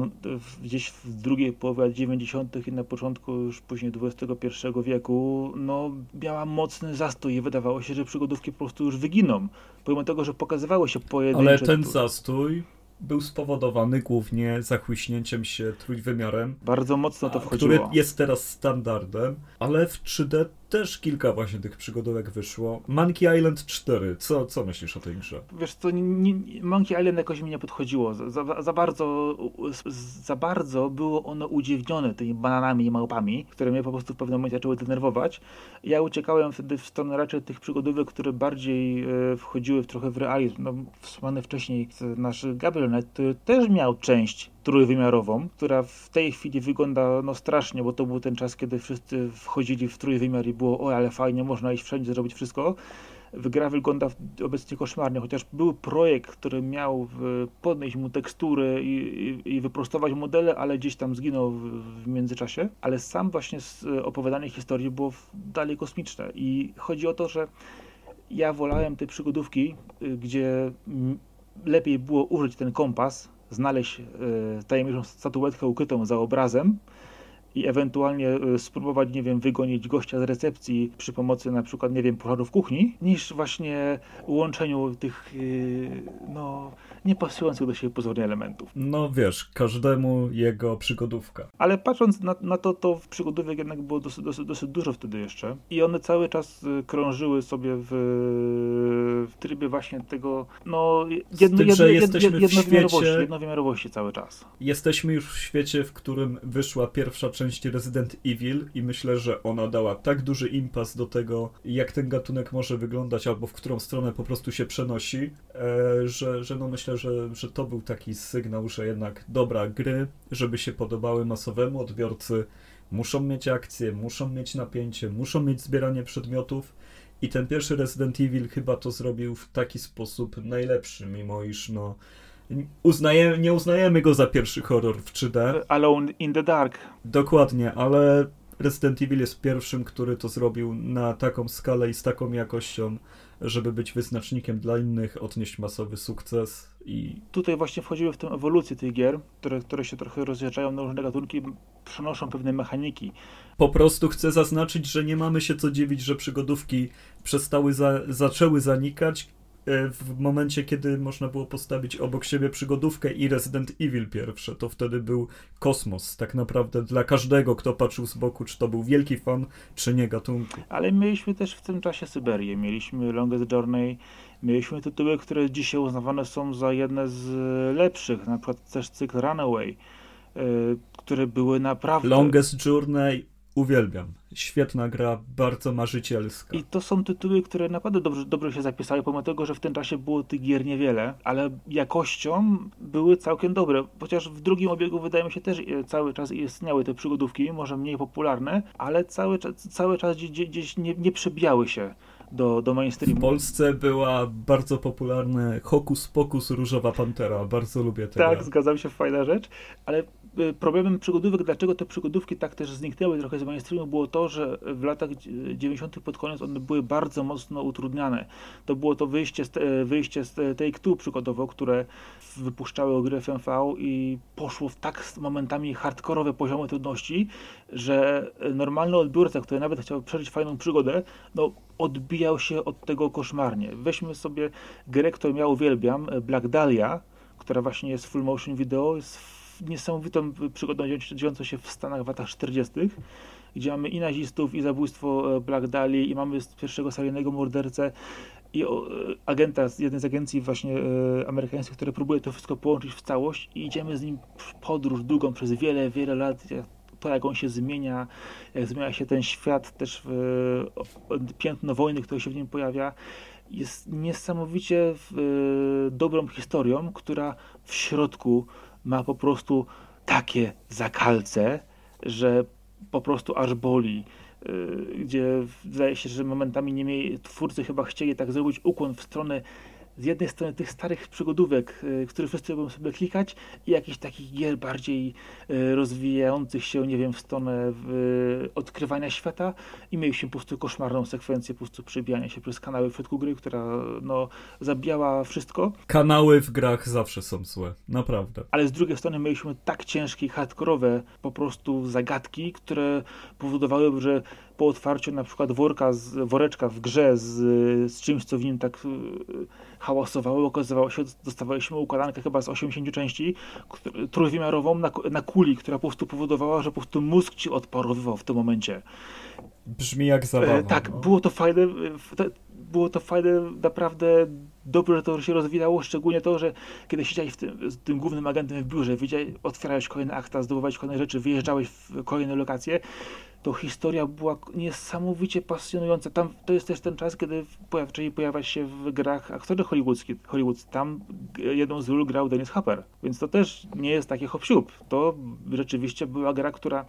gdzieś w drugiej połowie lat 90. i na początku już później XXI wieku, no miała mocny zastój i wydawało się, że przygodówki po prostu już wyginą. Pomimo tego, że pokazywało się pojedyncze... Ale ten zastój był spowodowany głównie zachłyśnięciem się trójwymiarem. Bardzo mocno to wchodziło. Który jest teraz standardem, ale w 3D też kilka właśnie tych przygodówek wyszło. Monkey Island 4, co, co myślisz o tej grze? Wiesz co, nie, Monkey Island jakoś mi nie podchodziło. Za, za, bardzo, za bardzo było ono udziwnione tymi bananami i małpami, które mnie po prostu w pewnym momencie zaczęły denerwować. Ja uciekałem wtedy w stronę raczej tych przygodówek, które bardziej e, wchodziły w trochę w realizm. No, wspomniany wcześniej nasz Gabriel Knight też miał część trójwymiarową, która w tej chwili wygląda no strasznie, bo to był ten czas, kiedy wszyscy wchodzili w trójwymiar i było o, ale fajnie, można iść wszędzie, zrobić wszystko. Gra wygląda obecnie koszmarnie, chociaż był projekt, który miał podnieść mu tekstury i, i, i wyprostować modele, ale gdzieś tam zginął w, w, międzyczasie. Ale sam właśnie opowiadanie historii było dalej kosmiczne i chodzi o to, że ja wolałem te przygodówki, y, gdzie lepiej było użyć ten kompas, znaleźć e, tajemniczą statuetkę ukrytą za obrazem i ewentualnie e, spróbować, nie wiem, wygonić gościa z recepcji przy pomocy na przykład, nie wiem, pożarów kuchni, niż właśnie łączeniu tych, e, no, nie pasujących do siebie pozornie elementów. No wiesz, każdemu jego przygodówka. Ale patrząc na, na to, to przygodówek jednak było dosyć, dosyć, dosyć, dużo wtedy jeszcze i one cały czas krążyły sobie w, w trybie właśnie tego, no, jedno, tym, jedno, jedno, jednowymiarowości, świecie, jednowymiarowości cały czas. Jesteśmy już w świecie, w którym wyszła pierwsza część Resident Evil i myślę, że ona dała tak duży impas do tego, jak ten gatunek może wyglądać, albo w którą stronę po prostu się przenosi, e, że, że no myślę, że, że to był taki sygnał, że jednak dobra, gry, żeby się podobały masowemu odbiorcy, muszą mieć akcję, muszą mieć napięcie, muszą mieć zbieranie przedmiotów. I ten pierwszy Resident Evil chyba to zrobił w taki sposób najlepszy, mimo iż no uznaje, nie uznajemy go za pierwszy horror w 3D. Alone in the Dark. Dokładnie, ale Resident Evil jest pierwszym, który to zrobił na taką skalę i z taką jakością, żeby być wyznacznikiem dla innych, odnieść masowy sukces i... Tutaj właśnie wchodzimy w tę ewolucję tych gier, które, które się trochę rozjeżdżają na różne gatunki, przenoszą pewne mechaniki. Po prostu chcę zaznaczyć, że nie mamy się co dziwić, że przygodówki przestały, za, zaczęły zanikać, w momencie, kiedy można było postawić obok siebie przygodówkę i Resident Evil pierwsze, to wtedy był kosmos. Tak naprawdę dla każdego, kto patrzył z boku, czy to był wielki fan, czy nie gatunku. Ale mieliśmy też w tym czasie Syberię, mieliśmy Longest Journey, mieliśmy tytuły, które dzisiaj uznawane są za jedne z lepszych, na przykład też cykl Runaway, yy, które były naprawdę... Longest Journey Uwielbiam. Świetna gra, bardzo marzycielska. I to są tytuły, które naprawdę dobrze, dobrze się zapisały, pomimo tego, że w tym czasie było tych gier niewiele, ale jakością były całkiem dobre. Chociaż w drugim obiegu wydaje mi się też e, cały czas istniały te przygodówki, może mniej popularne, ale cały, cały czas gdzieś, gdzieś nie, nie przebijały się do, do mainstreamu. W Polsce była bardzo popularna Hokus Pokus Różowa Pantera. Bardzo lubię tę Tak, zgadzam się, fajna rzecz, ale problemem przygodówek, dlaczego te przygodówki tak też zniknęły trochę z mainstreamu, było to, że w latach 90. pod koniec one były bardzo mocno utrudniane. To było to wyjście z, wyjście z Take-Two przykładowo, które wypuszczały gry FMV i poszło w tak momentami hardkorowe poziomy trudności, że normalny odbiorca, który nawet chciał przeżyć fajną przygodę, no odbijał się od tego koszmarnie. Weźmy sobie grę, którą ja uwielbiam, Black Dahlia, która właśnie jest full motion video, jest niesamowitą przygodą dziejącą się w Stanach w latach 40., gdzie mamy i nazistów, i zabójstwo e, Black Dali, i mamy pierwszego seryjnego mordercę, i e, agenta z jednej z agencji właśnie e, amerykańskich, który próbuje to wszystko połączyć w całość i idziemy z nim w podróż długą przez wiele, wiele lat, to jak on się zmienia, jak zmienia się ten świat, też w, piętno wojny, które się w nim pojawia, jest niesamowicie dobrą historią, która w środku ma po prostu takie zakalce, że po prostu aż boli. Y, gdzie zdaje się, że momentami nie mieli, twórcy chyba chcieli tak zrobić ukłon w stronę z jednej strony tych starych przygodówek, y, które wszyscy lubią sobie klikać i jakichś takich gier bardziej y, rozwijających się, nie wiem, w stronę w odkrywania świata i mieliśmy po prostu koszmarną sekwencję po prostu przebijania się przez kanały w środku gry, która no, zabijała wszystko. Kanały w grach zawsze są złe, naprawdę. Ale z drugiej strony mieliśmy tak ciężkie, hardkorowe po prostu zagadki, które powodowały, że po otwarciu na przykład worka, z, woreczka w grze z, z czymś, co w nim tak hałasowało. Okazywało się, dostawaliśmy układankę chyba z 80 części trójwymiarową na, na kuli, która po prostu powodowała, że po prostu mózg ci odparowywał w tym momencie. Brzmi jak zabawa. E, tak, no. było to fajne, było to fajne, naprawdę dobrze, że to się rozwijało, szczególnie to, że kiedy siedziałeś tym, z tym głównym agentem w biurze, otwierałeś kolejne akta, zdobywałeś kolejne rzeczy, wyjeżdżałeś w kolejne lokacje, to historia była niesamowicie pasjonująca. Tam, to jest też ten czas, kiedy zaczęli pojawiać się w grach aktorzy hollywoodzki. Hollywood. Tam jedną z ról grał Dennis Hopper, więc to też nie jest takie hop To rzeczywiście była gra, która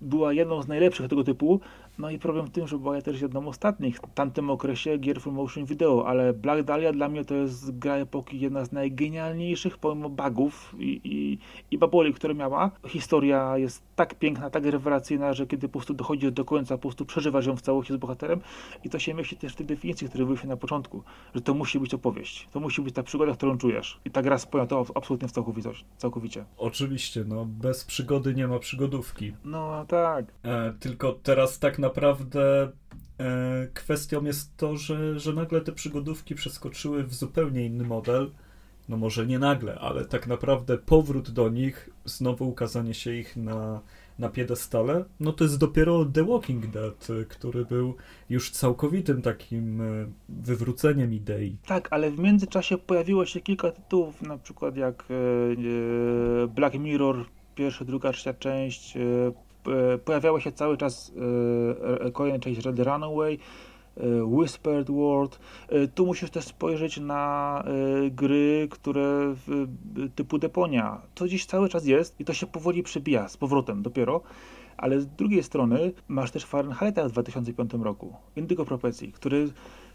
była jedną z najlepszych tego typu, no i problem w tym, że była ja też jedną z ostatnich w tamtym okresie gier full motion video, ale Black Dahlia dla mnie to jest gra epoki jedna z najgenialniejszych pomimo bugów i, i, i baboli, które miała. Historia jest tak piękna, tak rewelacyjna, że kiedy po prostu dochodzisz do końca, po prostu przeżywasz ją w całości z bohaterem i to się mieści też w tej definicji, które były się na początku, że to musi być opowieść, to musi być ta przygoda, którą czujesz i ta gra spełnia to absolutnie w całkowitość, całkowicie. Oczywiście, no bez przygody nie ma przygodówki. No tak. E, tylko teraz tak naprawdę e, kwestią jest to, że, że nagle te przygodówki przeskoczyły w zupełnie inny model. No może nie nagle, ale tak naprawdę powrót do nich, znowu ukazanie się ich na, na piedestale, no to jest dopiero The Walking Dead, który był już całkowitym takim e, wywróceniem idei. Tak, ale w międzyczasie pojawiło się kilka tytułów, na przykład jak e, e, Black Mirror, pierwsza, druga, trzecia część, E, pojawiała się cały czas e, kolejna część Red Runaway, e, Whispered World. Tu musisz też spojrzeć na gry, które typu Deponia. To dziś cały czas jest i to się powoli przebija z powrotem dopiero. Ale z drugiej strony masz też Fahrenheita w 2005 roku, Indigo Prophecy, który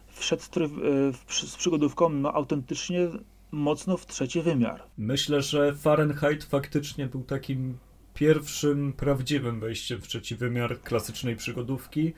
wszedł z przygodówką no, autentycznie mocno w trzeci wymiar. Myślę, że Fahrenheit faktycznie był takim pierwszym prawdziwym wejściem w trzeci wymiar klasycznej przygodówki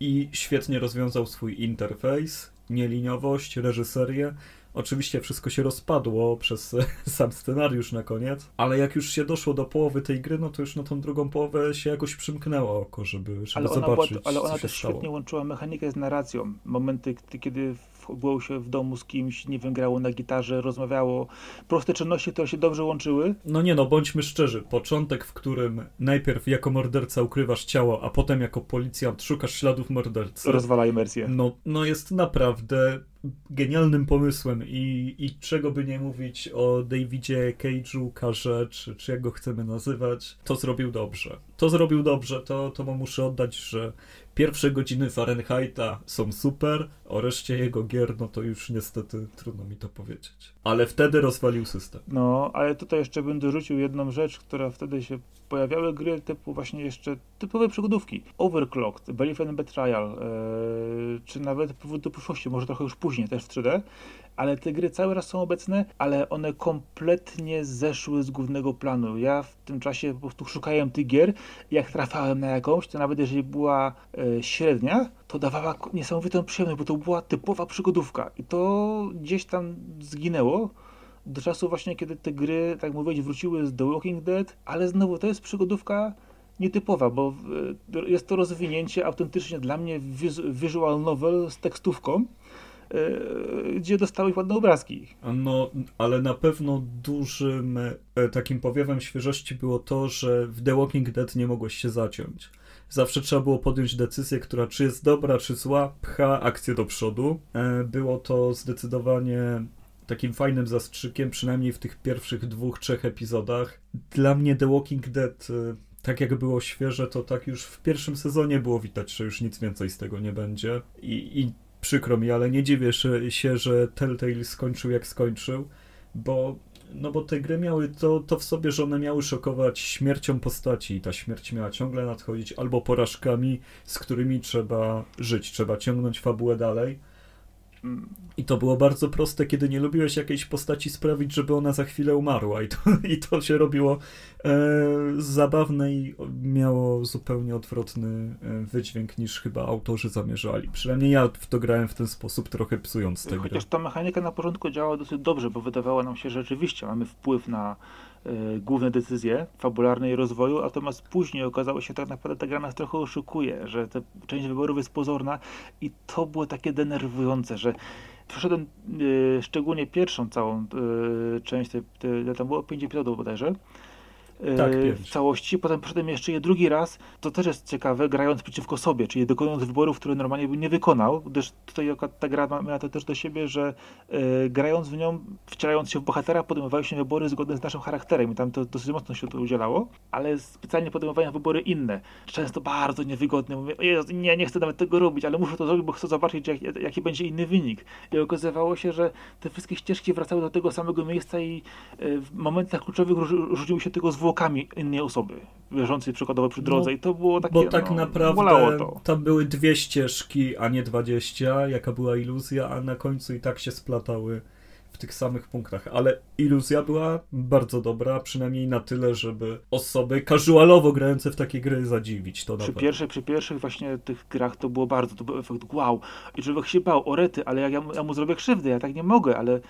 i świetnie rozwiązał swój interfejs, nieliniowość, reżyserię. Oczywiście wszystko się rozpadło przez sam scenariusz na koniec, ale jak już się doszło do połowy tej gry, no to już na tą drugą połowę się jakoś przymknęło oko, żeby, żeby ale zobaczyć, była, Ale ona też stało. świetnie łączyła mechanikę z narracją. Momenty, kiedy było się w domu z kimś, nie wiem, grało na gitarze, rozmawiało. Proste czynności, które się dobrze łączyły. No nie no, bądźmy szczerzy. Początek, w którym najpierw jako morderca ukrywasz ciało, a potem jako policjant szukasz śladów mordercy. Rozwala imersję. No, no jest naprawdę genialnym pomysłem i, i czego by nie mówić o Davidzie Cage'u, Karze, czy, czy jak go chcemy nazywać, to zrobił dobrze. To zrobił dobrze, to, to mu muszę oddać, że pierwsze godziny Fahrenheita są super, o reszcie jego gier, no to już niestety trudno mi to powiedzieć. Ale wtedy rozwalił system. No, ale tutaj jeszcze bym dorzucił jedną rzecz, która wtedy się pojawiały gry typu właśnie jeszcze typowe przygodówki. Overclocked, Belief and Betrayal, yy, czy nawet Powód do przyszłości, może trochę już później, też w 3D, ale te gry cały raz są obecne, ale one kompletnie zeszły z głównego planu. Ja w tym czasie po prostu szukałem tych gier, jak trafiałem na jakąś, to nawet jeżeli była e, średnia, to dawała niesamowitą przyjemność, bo to była typowa przygodówka i to gdzieś tam zginęło do czasu właśnie, kiedy te gry, tak mówić, wróciły z The Walking Dead, ale znowu to jest przygodówka nietypowa, bo e, jest to rozwinięcie autentycznie dla mnie visual novel z tekstówką, gdzie dostałeś ładne obrazki. No, ale na pewno dużym e, takim powiewem świeżości było to, że w The Walking Dead nie mogłeś się zaciąć. Zawsze trzeba było podjąć decyzję, która czy jest dobra, czy zła, pcha akcję do przodu. E, było to zdecydowanie takim fajnym zastrzykiem, przynajmniej w tych pierwszych dwóch, trzech epizodach. Dla mnie The Walking Dead tak jak było świeże, to tak już w pierwszym sezonie było widać, że już nic więcej z tego nie będzie. I, i przykro mi, ale nie dziwię się, że Telltale skończył jak skończył, bo, no bo te gry miały to, to w sobie, że one miały szokować śmiercią postaci i ta śmierć miała ciągle nadchodzić albo porażkami, z którymi trzeba żyć, trzeba ciągnąć fabułę dalej i to było bardzo proste, kiedy nie lubiłeś jakiejś postaci sprawić, żeby ona za chwilę umarła. I to, i to się robiło e, zabawne i miało zupełnie odwrotny e, wydźwięk niż chyba autorzy zamierzali. Przynajmniej ja w to grałem w ten sposób, trochę psując grę. Chociaż ta mechanika na początku działała dosyć dobrze, bo wydawało nam się, że rzeczywiście mamy wpływ na główne decyzje fabularne i rozwoju, natomiast później okazało się, że tak naprawdę ta gra nas trochę oszukuje, że ta część wyborów jest pozorna i to było takie denerwujące, że przeszedłem y, szczególnie pierwszą całą y, część, te, te, tam było 5 epizodów bodajże, tak, e, w całości. Potem poszedłem jeszcze je drugi raz. To też jest ciekawe, grając przeciwko sobie, czyli dokonując wyborów, które normalnie bym nie wykonał, gdyż tutaj ta gra miała to też do siebie, że e, grając w nią, wcielając się w bohatera, podejmowaliśmy wybory zgodne z naszym charakterem i tam to dosyć mocno się to udzielało, ale specjalnie podejmowałem wybory inne. Często bardzo niewygodne. Mówię, nie, nie chcę nawet tego robić, ale muszę to zrobić, bo chcę zobaczyć, jak, jaki będzie inny wynik. I okazywało się, że te wszystkie ścieżki wracały do tego samego miejsca i e, w momentach kluczowych różniły się tego zwłokami zwłokami innej osoby, leżącej przykładowo przy drodze no, i to było takie, Bo tak no, naprawdę tam były dwie ścieżki, a nie dwadzieścia, jaka była iluzja, a na końcu i tak się splatały w tych samych punktach, ale iluzja była bardzo dobra, przynajmniej na tyle, żeby osoby casualowo grające w takie gry zadziwić. To przy, pierwszych, przy pierwszych właśnie tych grach to było bardzo, to był efekt wow. I człowiek się bał, o rety, ale jak ja, ja mu zrobię krzywdę, ja tak nie mogę, ale,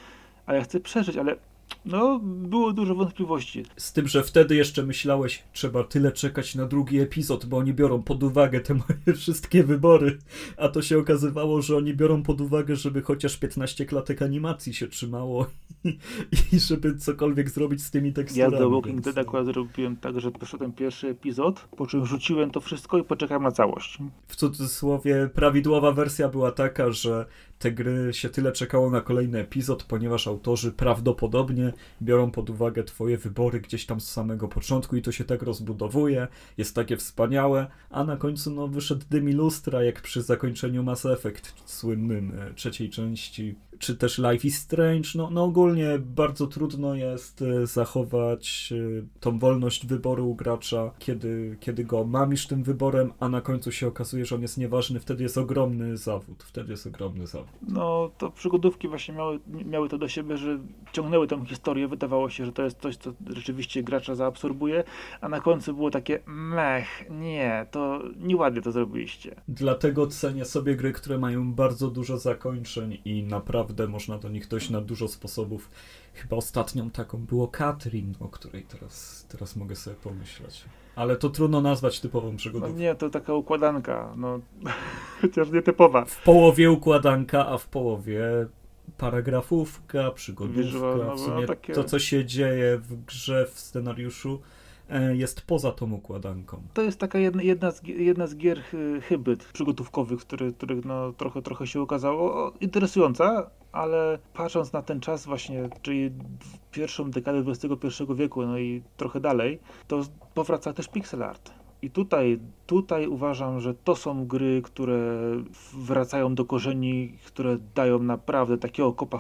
ale ja chcę przeżyć, ale no, było dużo wątpliwości. Z tym, że wtedy jeszcze myślałeś, trzeba tyle czekać na drugi epizod, bo oni biorą pod uwagę te moje wszystkie wybory. A to się okazywało, że oni biorą pod uwagę, żeby chociaż 15 klatek animacji się trzymało i, i żeby cokolwiek zrobić z tymi teksturami. Ja The Walking Dead akurat zrobiłem tak, że poszedłem pierwszy epizod, po czym rzuciłem to wszystko i poczekałem na całość. W cudzysłowie prawidłowa wersja była taka, że te gry się tyle czekało na kolejny epizod, ponieważ autorzy prawdopodobnie biorą pod uwagę twoje wybory gdzieś tam z samego początku i to się tak rozbudowuje, jest takie wspaniałe, a na końcu no wyszedł dym i lustra, jak przy zakończeniu Mass Effect słynnym e, trzeciej części czy też Life is Strange. No, no ogólnie bardzo trudno jest e, zachować e, tą wolność wyboru u gracza, kiedy, kiedy go mamisz tym wyborem, a na końcu się okazuje, że on jest nieważny, wtedy jest ogromny zawód. Wtedy jest ogromny zawód. No to przygodówki właśnie miały, miały to do siebie, że ciągnęły tę historię. Wydawało się, że to jest coś, co rzeczywiście gracza zaabsorbuje, a na końcu było takie mech, nie, to nieładnie to zrobiliście. Dlatego cenię sobie gry, które mają bardzo dużo zakończeń i naprawdę można do nich dojść na dużo sposobów. Chyba ostatnią taką było Katrin, o której teraz, teraz mogę sobie pomyśleć. Ale to trudno nazwać typową przygodą. No nie, to taka układanka, no chociaż nie typowa. W połowie układanka, a w połowie paragrafówka, przygodówka. Visual, no, w sumie no, takie... to, co się dzieje w grze, w scenariuszu, jest poza tą układanką. To jest taka jedna, jedna, z, jedna z gier hy- hybryd przygotówkowych, który, których no, trochę, trochę się ukazało. O, interesująca, ale patrząc na ten czas właśnie, czyli pierwszą dekadę XXI wieku, no i trochę dalej, to powraca też pixel art. I tutaj, tutaj uważam, że to są gry, które wracają do korzeni, które dają naprawdę takiego kopa,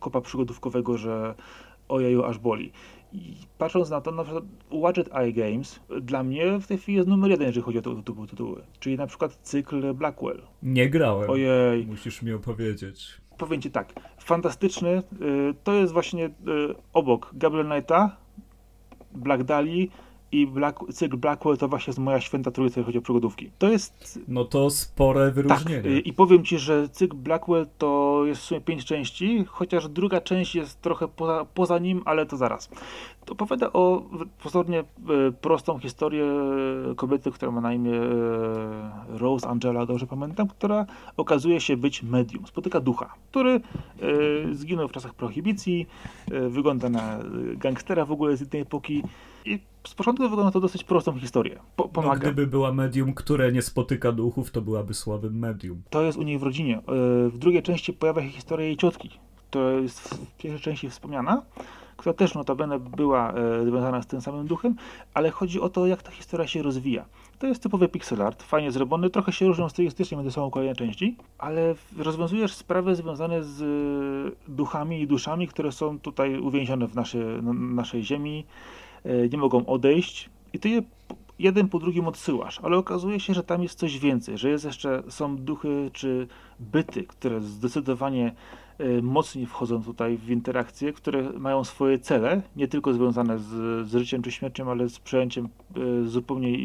kopa przygodówkowego, że ojeju aż boli. I patrząc na to, na przykład Watchet Eye Games dla mnie w tej chwili jest numer jeden, jeżeli chodzi o typu tytuły. Czyli na przykład cykl Blackwell. Nie grałem. Ojej. Musisz mi opowiedzieć. Powiem ci tak, fantastyczny. Y, to jest właśnie y, obok Gabriel Knighta, Black Dali i Black, cykl Blackwell to właśnie jest moja święta trójca, jeżeli chodzi o przygodówki. To jest... No to spore wyróżnienie. Tak, y, i powiem ci, że cykl Blackwell to jest w sumie pięć części, chociaż druga część jest trochę poza, poza nim, ale to zaraz. To opowiada o pozornie e, prostą historię kobiety, która ma na imię Rose Angela, dobrze pamiętam, która okazuje się być medium. Spotyka ducha, który zginął w czasach prohibicji, wygląda na gangstera w ogóle z innej epoki i z początku wygląda to dosyć prostą historię. Po, pomaga. No, gdyby była medium, które nie spotyka duchów, to byłaby słabym medium. To jest u niej w rodzinie. W drugiej części pojawia się historia jej ciotki, która jest w pierwszej części wspomniana która też notabene była e, związana z tym samym duchem, ale chodzi o to, jak ta historia się rozwija. To jest typowy pixel art, fajnie zrobiony, trochę się różnią stylistycznie między sobą kolejne części, ale rozwiązujesz sprawy związane z e, duchami i duszami, które są tutaj uwięzione w naszej, naszej ziemi, e, nie mogą odejść i ty je jeden po drugim odsyłasz, ale okazuje się, że tam jest coś więcej, że jest jeszcze, są duchy czy byty, które zdecydowanie Y, mocniej wchodzą tutaj w interakcje, które mają swoje cele, nie tylko związane z, z życiem czy śmiercią, ale z przejęciem y, zupełnie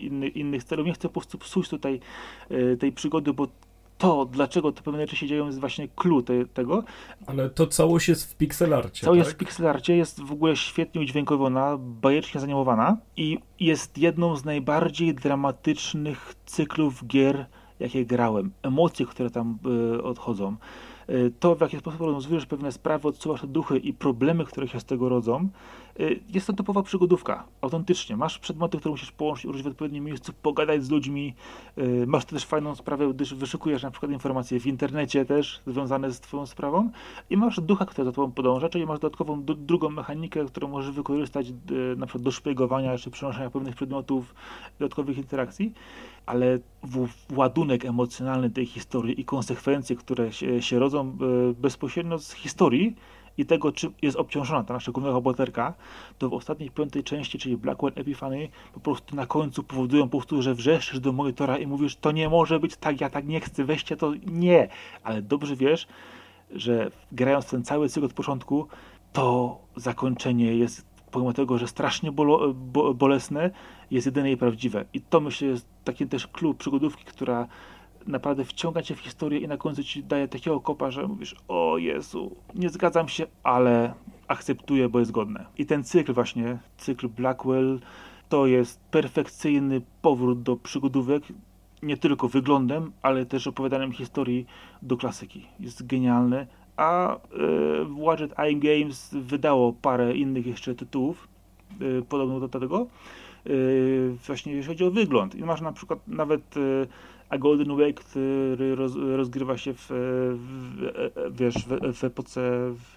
inny, innych celów. Nie chcę po prostu psuć tutaj tej przygody, bo to, dlaczego te pewne rzeczy się dzieją, jest właśnie clue te, tego. Ale to całość jest w pixelarcie, Całość tak? jest w pixelarcie, jest w ogóle świetnie udźwiękowana, bajecznie zanimowana i jest jedną z najbardziej dramatycznych cyklów gier, jakie grałem. Emocje, które tam y, odchodzą. Y, to, w jaki sposób rozwiązujesz pewne sprawy, odsuwasz duchy i problemy, które się z tego rodzą, jest to typowa przygodówka. Autentycznie. Masz przedmioty, które musisz połączyć, użyć w odpowiednim miejscu, pogadać z ludźmi. Y, masz też fajną sprawę, gdyż wyszukujesz na przykład informacje w internecie też związane z twoją sprawą i masz ducha, który za tobą podąża, czyli masz dodatkową drugą mechanikę, którą możesz wykorzystać na przykład do szpiegowania czy przenoszenia pewnych przedmiotów, dodatkowych interakcji ale ładunek emocjonalny tej historii i konsekwencje, które się, się rodzą bezpośrednio z historii i tego, czym jest obciążona ta nasza główna bohaterka, to w ostatniej piątej części, czyli Blackwell Epiphany, po prostu na końcu powodują po prostu, że wrzeszczysz do monitora i mówisz, to nie może być tak, ja tak nie chcę, weźcie to, nie. Ale dobrze wiesz, że grając ten cały cykl od początku, to zakończenie jest pomimo tego, że strasznie bolo, bo, bolesne, jest jedyne i prawdziwe. I to myślę jest taki też klub przygodówki, która naprawdę wciąga cię w historię i na końcu ci daje takiego kopa, że mówisz, o Jezu, nie zgadzam się, ale akceptuję, bo jest godne. I ten cykl właśnie, cykl Blackwell, to jest perfekcyjny powrót do przygodówek, nie tylko wyglądem, ale też opowiadaniem historii do klasyki. Jest genialny, a y, Watchet Eye Games wydało parę innych jeszcze tytułów y, podobnych do tego yy, właśnie jeśli chodzi o wygląd. I masz na przykład nawet yy, a Golden Wake, który roz, rozgrywa się w, w, wiesz, w, w epoce w,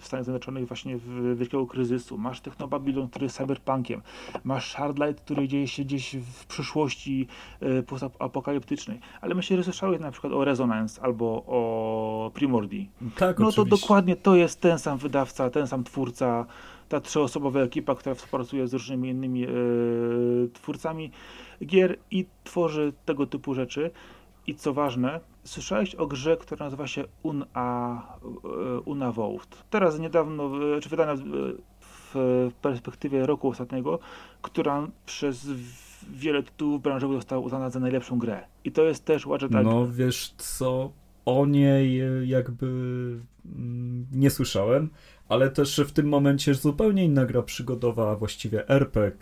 w Stanach Zjednoczonych właśnie w wielkiego kryzysu. Masz Technobabylon, który jest cyberpunkiem. Masz Shardlight, który dzieje się gdzieś w przyszłości e, postapokaliptycznej. Ale myślę, że słyszałeś na przykład o Resonance albo o Primordi. Tak, No oczywiście. to dokładnie to jest ten sam wydawca, ten sam twórca, ta trzyosobowa ekipa, która współpracuje z różnymi innymi e, twórcami gier i tworzy tego typu rzeczy. I co ważne, słyszałeś o grze, która nazywa się Una, e, Unavowed. Teraz niedawno, e, czy wydana w perspektywie roku ostatniego, która przez wiele tytułów branżowych została uznana za najlepszą grę. I to jest też Watch Dogs. No wiesz co, o niej jakby mm, nie słyszałem, ale też w tym momencie zupełnie inna gra przygodowa, a właściwie RPG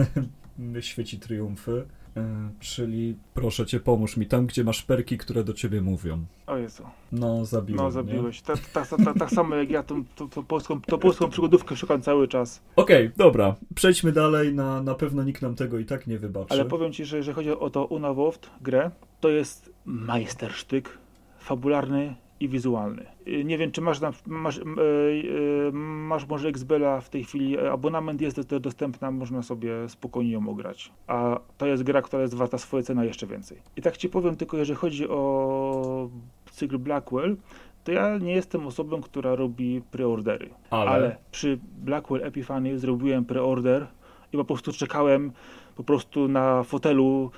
świeci triumfy. E, czyli proszę cię, pomóż mi tam, gdzie masz perki, które do ciebie mówią. O Jezu. No, zabiłem. No, zabiłeś. Tak, tak, tak, tak samo jak ja tą, tą, tą, polską, tą polską przygodówkę szukam cały czas. Okej, okay, dobra. Przejdźmy dalej. Na, na pewno nikt nam tego i tak nie wybaczy. Ale powiem ci, że jeżeli chodzi o to Unavoft grę, to jest majstersztyk fabularny i wizualny. Y, nie wiem, czy masz, masz, y, y, masz może Xbela w tej chwili, abonament jest do, dostępna, można sobie spokojnie ją ograć. A to jest gra, która jest warta swoje ceny jeszcze więcej. I tak ci powiem tylko, jeżeli chodzi o cykl Blackwell, to ja nie jestem osobą, która robi preordery. Ale, Ale przy Blackwell Epiphany zrobiłem preorder i po prostu czekałem po prostu na fotelu,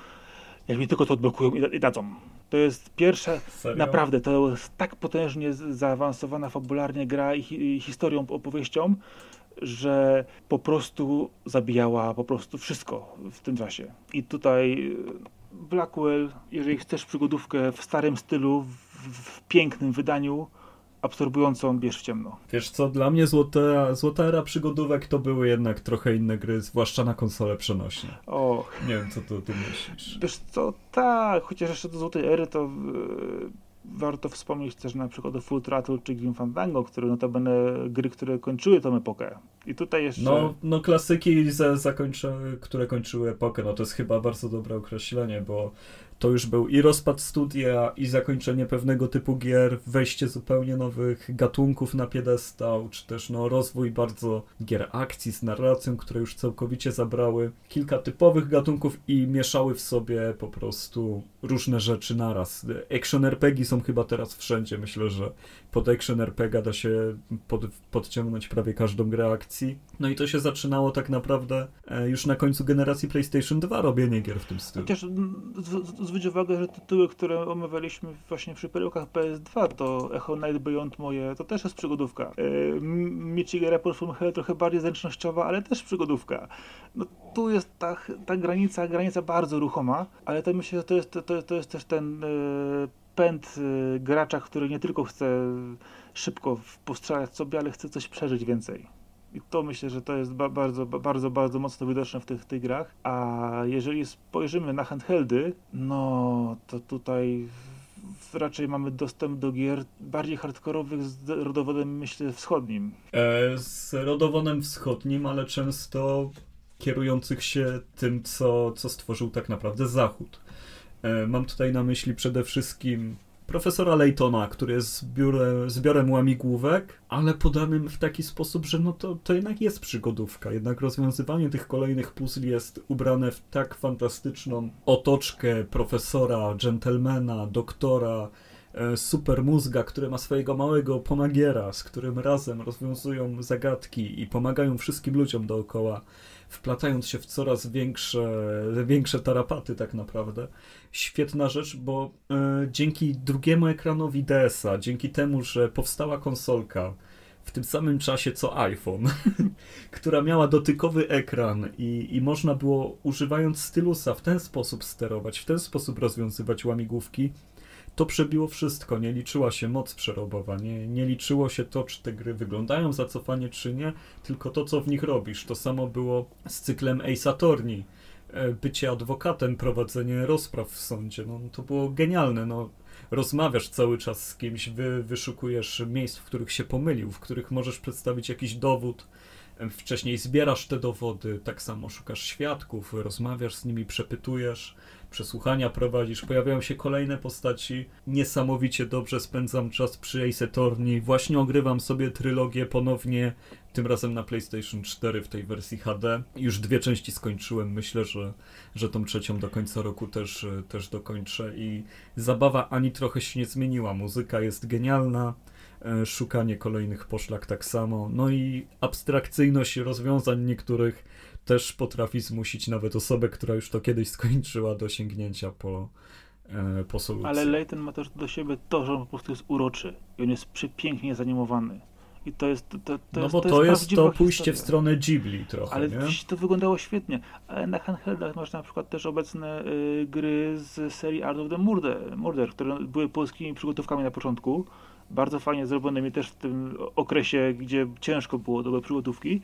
jak mi tylko to odblokują i dadzą. To jest pierwsza, Serio? naprawdę, to jest tak potężnie zaawansowana fabularnie gra i, hi, historią, opowieścią, że po prostu zabijała po prostu wszystko w tym czasie. I tutaj Blackwell, jeżeli chcesz przygodówkę w starym stylu, w, w pięknym wydaniu, absorbującą bierz w ciemno. Wiesz co, dla mnie złota, złota era przygodówek to były jednak trochę inne gry, zwłaszcza na konsole przenośne. O. Nie wiem, co tu, tu myślisz. Wiesz co, tak, chociaż jeszcze do złotej ery to... Yy warto wspomnieć też na przykład o Full Throttle czy Grim Fandango, które notabene gry, które kończyły tą epokę. I tutaj jeszcze... No, no klasyki, za, zakończy, które kończyły epokę, no to jest chyba bardzo dobre określenie, bo to już był i rozpad studia, i zakończenie pewnego typu gier, wejście zupełnie nowych gatunków na piedestał, czy też no, rozwój bardzo gier akcji z narracją, które już całkowicie zabrały kilka typowych gatunków i mieszały w sobie po prostu różne rzeczy naraz. Action RPG są chyba teraz wszędzie. Myślę, że pod Action RPG da się pod, podciągnąć prawie każdą grę akcji. No i to się zaczynało tak naprawdę e, już na końcu generacji PlayStation 2 robienie gier w tym stylu. Chociaż zwróć uwagę, że tytuły, które omawialiśmy właśnie przy perełkach PS2, to Echo Night Beyond moje, to też jest przygodówka. E, Michigan Report from Hell trochę bardziej zręcznościowa, ale też przygodówka. No tu jest ta, ta granica, granica bardzo ruchoma, ale to myślę, że to jest, to, to jest też ten e, pęd y, gracza, który nie tylko chce szybko postrzelać sobie, ale chce coś przeżyć więcej. I to myślę, że to jest ba bardzo, bardzo, bardzo mocno widoczne w tych, tych grach. A jeżeli spojrzymy na handheldy, no to tutaj raczej mamy dostęp do gier bardziej hardkorowych z rodowodem, myślę, wschodnim. E, z rodowodem wschodnim, ale często kierujących się tym, co, co stworzył tak naprawdę Zachód. E, mam tutaj na myśli przede wszystkim profesora Laytona, który jest zbiorem, zbiorem łamigłówek, ale podanym w taki sposób, że no to, to jednak jest przygodówka. Jednak rozwiązywanie tych kolejnych puzli jest ubrane w tak fantastyczną otoczkę profesora, dżentelmena, doktora, e, super mózga, który ma swojego małego pomagiera, z którym razem rozwiązują zagadki i pomagają wszystkim ludziom dookoła, wplatając się w coraz większe, większe tarapaty tak naprawdę. Świetna rzecz, bo e, dzięki drugiemu ekranowi DS-a, dzięki temu, że powstała konsolka w tym samym czasie co iPhone, która miała dotykowy ekran i, i można było używając stylusa w ten sposób sterować, w ten sposób rozwiązywać łamigłówki, to przebiło wszystko. Nie liczyła się moc przerobowa, nie, nie liczyło się to, czy te gry wyglądają zacofanie, czy nie, tylko to, co w nich robisz. To samo było z cyklem Ace Attorney E, bycie adwokatem, prowadzenie rozpraw w sądzie. No, to było genialne. No, rozmawiasz cały czas z kimś, wy, wyszukujesz miejsc, w których się pomylił, w których możesz przedstawić jakiś dowód, Wcześniej zbierasz te dowody, tak samo szukasz świadków, rozmawiasz z nimi, przepytujesz, przesłuchania prowadzisz, pojawiają się kolejne postaci. Niesamowicie dobrze spędzam czas przy Ace Attorney. Właśnie ogrywam sobie trylogię ponownie, tym razem na PlayStation 4 w tej wersji HD. Już dwie części skończyłem. Myślę, że, że tą trzecią do końca roku też, też dokończę. I zabawa ani trochę się nie zmieniła. Muzyka jest genialna e, szukanie kolejnych poszlak tak samo. No i abstrakcyjność rozwiązań niektórych też potrafi zmusić nawet osobę, która już to kiedyś skończyła do sięgnięcia po, e, po solucji. Ale Leighton ma też do siebie to, że on po prostu jest uroczy i on jest przepięknie zanimowany. I to jest. To, to no jest, bo to, to jest, jest to pójście w stronę Ghibli trochę. Ale nie? to wyglądało świetnie. Ale na handheldach masz na przykład też obecne y, gry z serii Art of the Murder, Murder, które były polskimi przygotówkami na początku. Bardzo fajnie zrobionymi też w tym okresie, gdzie ciężko było do przygotówki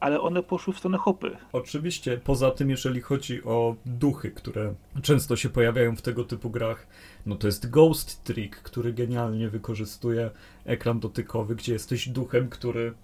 ale one poszły w stronę hopy. Oczywiście, poza tym, jeżeli chodzi o duchy, które często się pojawiają w tego typu grach, no to jest Ghost Trick, który genialnie wykorzystuje ekran dotykowy, gdzie jesteś duchem, który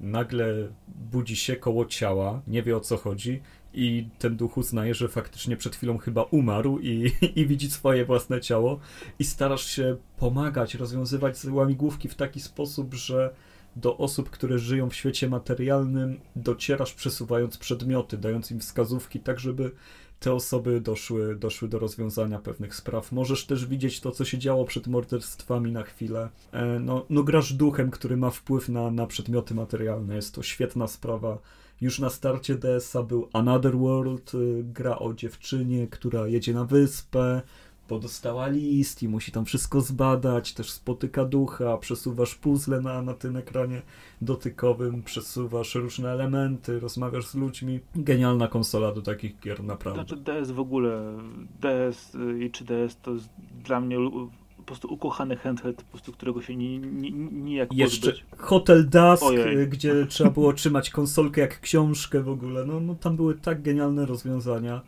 nagle budzi się koło ciała, nie wie o co chodzi i ten duch uznaje, że faktycznie przed chwilą chyba umarł i, i widzi swoje własne ciało i starasz się pomagać, rozwiązywać łamigłówki w taki sposób, że do osób, które żyją w świecie materialnym, docierasz przesuwając przedmioty, dając im wskazówki, tak żeby te osoby doszły, doszły do rozwiązania pewnych spraw. Możesz też widzieć to, co się działo przed morderstwami na chwilę. E, no, no grasz duchem, który ma wpływ na, na przedmioty materialne. Jest to świetna sprawa. Już na starcie DS-a był Another World, y, gra o dziewczynie, która jedzie na wyspę, bo dostała list i musi tam wszystko zbadać, też spotyka ducha, przesuwasz puzzle na, na tym ekranie dotykowym, przesuwasz różne elementy, rozmawiasz z ludźmi. Genialna konsola do takich gier, naprawdę. Znaczy DS w ogóle, DS i 3DS to jest dla mnie po prostu ukochany handheld, po prostu którego się ni, ni, nijak Jeszcze pozbyć. Hotel Dusk, Ojej. gdzie trzeba było trzymać konsolkę jak książkę w ogóle. No, no tam były tak genialne rozwiązania,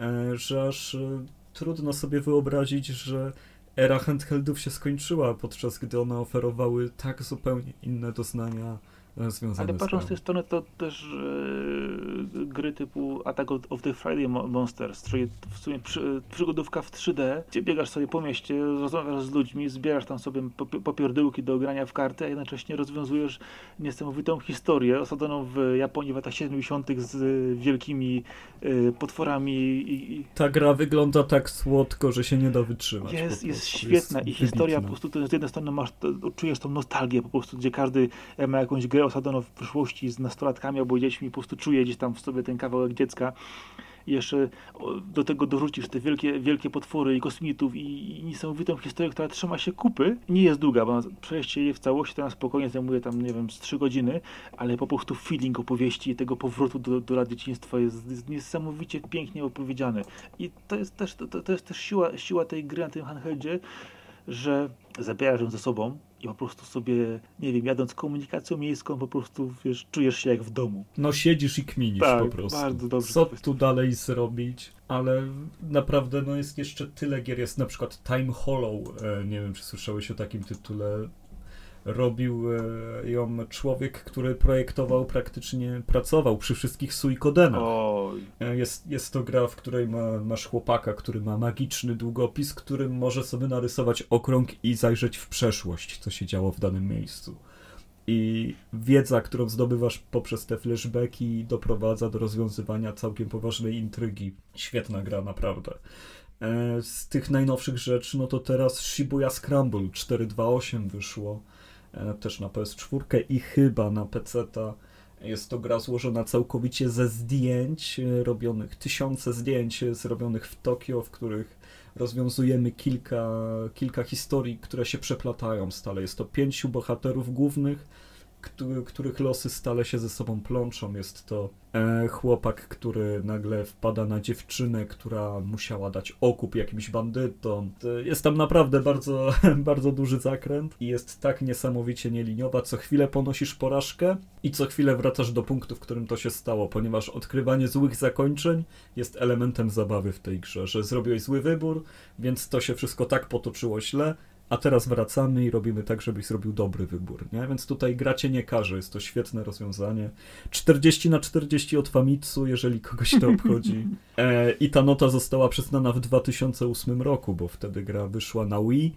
e, że aż e, trudno sobie wyobrazić, że era handheldów się skończyła, podczas gdy one oferowały tak zupełnie inne doznania związane Ale patrząc z tej strony, to też e, gry typu Attack of the Friday Mo- Monsters, czyli w sumie przy, przygodówka w 3D, gdzie biegasz sobie po mieście, rozmawiasz z ludźmi, zbierasz tam sobie popi- popierdółki do grania w karty, a jednocześnie rozwiązujesz niesamowitą historię osadzoną w Japonii w latach 70. z wielkimi e, potworami i, i Ta gra wygląda tak słodko, że się nie da wytrzymać. jest, jest świetna Jest i historia wybitna. po prostu, z jednej strony masz, czujesz tą nostalgię po prostu, gdzie każdy e, ma jakąś grę osadzoną w przyszłości z nastolatkami albo dziećmi, po prostu czuje gdzieś tam w sobie ten kawałek dziecka. I jeszcze do tego dorzucisz te wielkie, wielkie potwory i kosmitów i, i niesamowitą historię, która trzyma się kupy. Nie jest długa, bo przejście jej w całości to na spokojnie zajmuje tam, nie wiem, z 3 godziny, ale po prostu feeling opowieści i tego powrotu do, do lat dzieciństwa jest, jest niesamowicie pięknie opowiedziany. I to jest też, to, to jest też siła, siła tej gry na tym handheldzie, że zabierasz ją ze sobą i po prostu sobie, nie wiem, jadąc komunikacją miejską, po prostu, wiesz, czujesz się jak w domu. No siedzisz i kminisz Tak, po prostu. bardzo dobrze Co tu dalej zrobić? Ale naprawdę no jest jeszcze tyle gier. Jest na przykład Time Hollow. E, nie wiem, czy słyszałeś o takim tytule. Robił e, ją człowiek, który projektował praktycznie, pracował przy wszystkich Suikodenach. E, Jest, jest to gra, w której ma, masz chłopaka, który ma magiczny długopis, którym może sobie narysować okrąg i zajrzeć w przeszłość, co się działo w danym miejscu. I wiedza, którą zdobywasz poprzez te flashbacki, doprowadza do rozwiązywania całkiem poważnej intrygi. Świetna gra, naprawdę. E, Z tych najnowszych rzeczy, no to teraz Shibuya Scramble 428 wyszło, też na PS4 i chyba na PC-ta. Jest to gra złożona całkowicie ze zdjęć, e, robionych, tysiące zdjęć e, zrobionych w Tokio, w których rozwiązujemy kilka, kilka historii, które się przeplatają stale. Jest to pięciu bohaterów głównych, któ- których losy stale się ze sobą plączą. Jest to e, chłopak, który nagle wpada na dziewczynę, która musiała dać okup jakimś bandytom. To Jest tam naprawdę bardzo, bardzo duży zakręt i jest tak niesamowicie nieliniowa. Co chwilę ponosisz porażkę i co chwilę wracasz do punktu, w którym to się stało, ponieważ odkrywanie złych zakończeń jest elementem zabawy w tej grze, że zrobiłeś zły wybór, więc to się wszystko tak potoczyło źle, a teraz wracamy i robimy tak, żebyś zrobił dobry wybór, nie? Więc tutaj gra cię nie każe, jest to świetne rozwiązanie. 40 na 40 od Famitsu, jeżeli kogoś to obchodzi. E, I ta nota została przyznana w 2008 roku, bo wtedy gra wyszła na Wii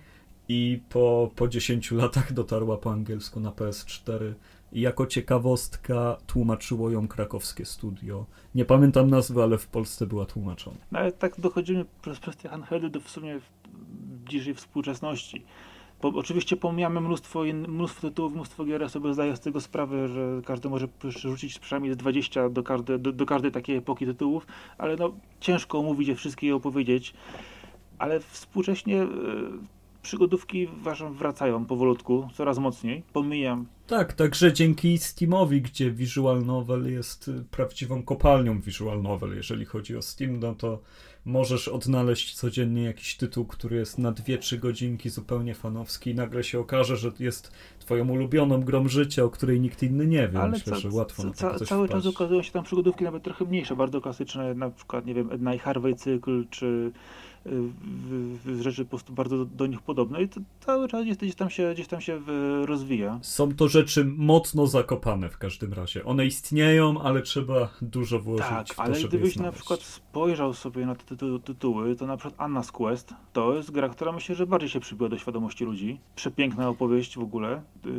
i po, po 10 latach dotarła po angielsku na PS4 i jako ciekawostka tłumaczyło ją krakowskie studio. Nie pamiętam nazwy, ale w Polsce była tłumaczona. No ale tak dochodzimy przez kwestię handheldu do w sumie bliżej współczesności. Po, oczywiście pomijamy mnóstwo, mnóstwo tytułów, mnóstwo gier, ja sobie zdaję z tego sprawę, że każdy może rzucić przynajmniej 20 do, każde, do, do każdej takiej epoki tytułów, ale no ciężko omówić je wszystkie i opowiedzieć. Ale współcześnie e, przygodówki uważam wracają powolutku, coraz mocniej. Pomijam. Tak, także dzięki Steamowi, gdzie Visual Novel jest y, prawdziwą kopalnią Visual Novel, jeżeli chodzi o Steam, no to możesz odnaleźć codziennie jakiś tytuł, który jest na 2-3 godzinki zupełnie fanowski i nagle się okaże, że jest twoją ulubioną grą życia, o której nikt inny nie wie. Ale Myślę, ca, że łatwo ca, na ca, Cały wpaść. czas ukazują się tam przygodówki nawet trochę mniejsze, bardzo klasyczne, na przykład, nie wiem, Edna i Harvey cykl, czy rzeczy po prostu bardzo do, nich podobne i to cały czas gdzieś tam, się, gdzieś tam się rozwija. Są to rzeczy mocno zakopane w każdym razie. One istnieją, ale trzeba dużo włożyć tak, w to, ale gdybyś na przykład spojrzał sobie na te tytu tytuły, to na przykład Anna's Quest to jest gra, która myślę, że bardziej się przybiła do świadomości ludzi. Przepiękna opowieść w ogóle. Yy,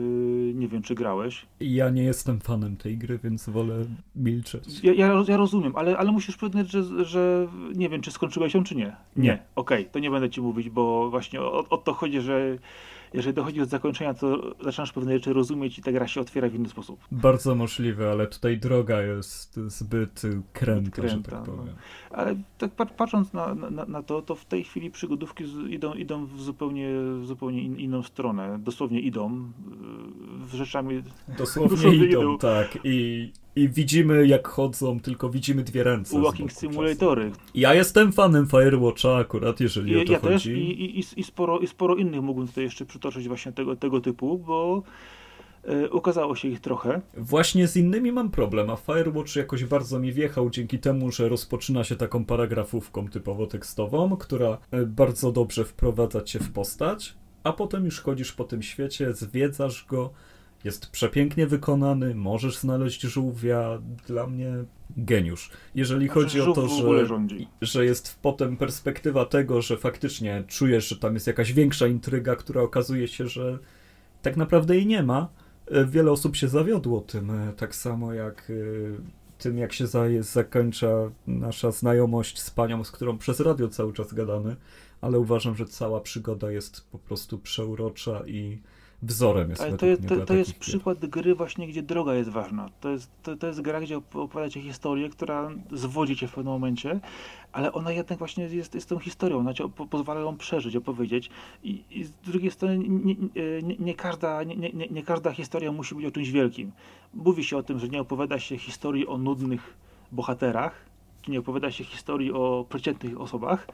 nie wiem, czy grałeś. Ja nie jestem fanem tej gry, więc wolę milczeć. Ja, ja, ja rozumiem, ale, ale musisz przyznać, że, że nie wiem, czy skończyłeś ją, czy nie. Nie okej, okay, to nie będę ci mówić, bo właśnie o, o, to chodzi, że jeżeli dochodzi do zakończenia, to zaczynasz pewne rzeczy rozumieć i ta gra się otwiera w inny sposób. Bardzo możliwe, ale tutaj droga jest zbyt kręta, kręta że tak powiem. No. Ale tak patrząc na, na, na, to, to w tej chwili przygodówki idą, idą w zupełnie, w zupełnie in, inną stronę. Dosłownie idą w rzeczami... Dosłownie, dosłownie idą, idą, tak. I i widzimy jak chodzą, tylko widzimy dwie ręce. Walking Simulatory. Ja jestem fanem Firewatcha akurat, jeżeli I, o to ja chodzi. Też i, i, i, sporo, I sporo innych mógłbym tutaj jeszcze przytoczyć właśnie tego, tego typu, bo y, ukazało się ich trochę. Właśnie z innymi mam problem, a Firewatch jakoś bardzo mi wjechał dzięki temu, że rozpoczyna się taką paragrafówką typowo tekstową, która e, bardzo dobrze wprowadza cię w postać, a potem już chodzisz po tym świecie, zwiedzasz go, jest przepięknie wykonany, możesz znaleźć żółwia. Dla mnie geniusz. Jeżeli znaczy, chodzi o to, że, że jest potem perspektywa tego, że faktycznie czujesz, że tam jest jakaś większa intryga, która okazuje się, że tak naprawdę jej nie ma. E, wiele osób się zawiodło tym, e, tak samo jak e, tym, jak się zakończa nasza znajomość z panią, z którą przez radio cały czas gadamy, ale uważam, że cała przygoda jest po prostu przeurocza i wzorem jest. Ale to jest, to, to jest przykład gry właśnie, gdzie droga jest ważna. To jest, to, to jest gra, gdzie opowiadacie historię, która zwodzi cię w pewnym momencie, ale ona jednak właśnie jest, jest tą historią, ona cię po, pozwala ją przeżyć, opowiedzieć i, i z drugiej strony nie, nie, nie każda, nie, nie, nie każda historia musi być o czymś wielkim. Mówi się o tym, że nie opowiada się historii o nudnych bohaterach, czy nie opowiada się historii o przeciętnych osobach,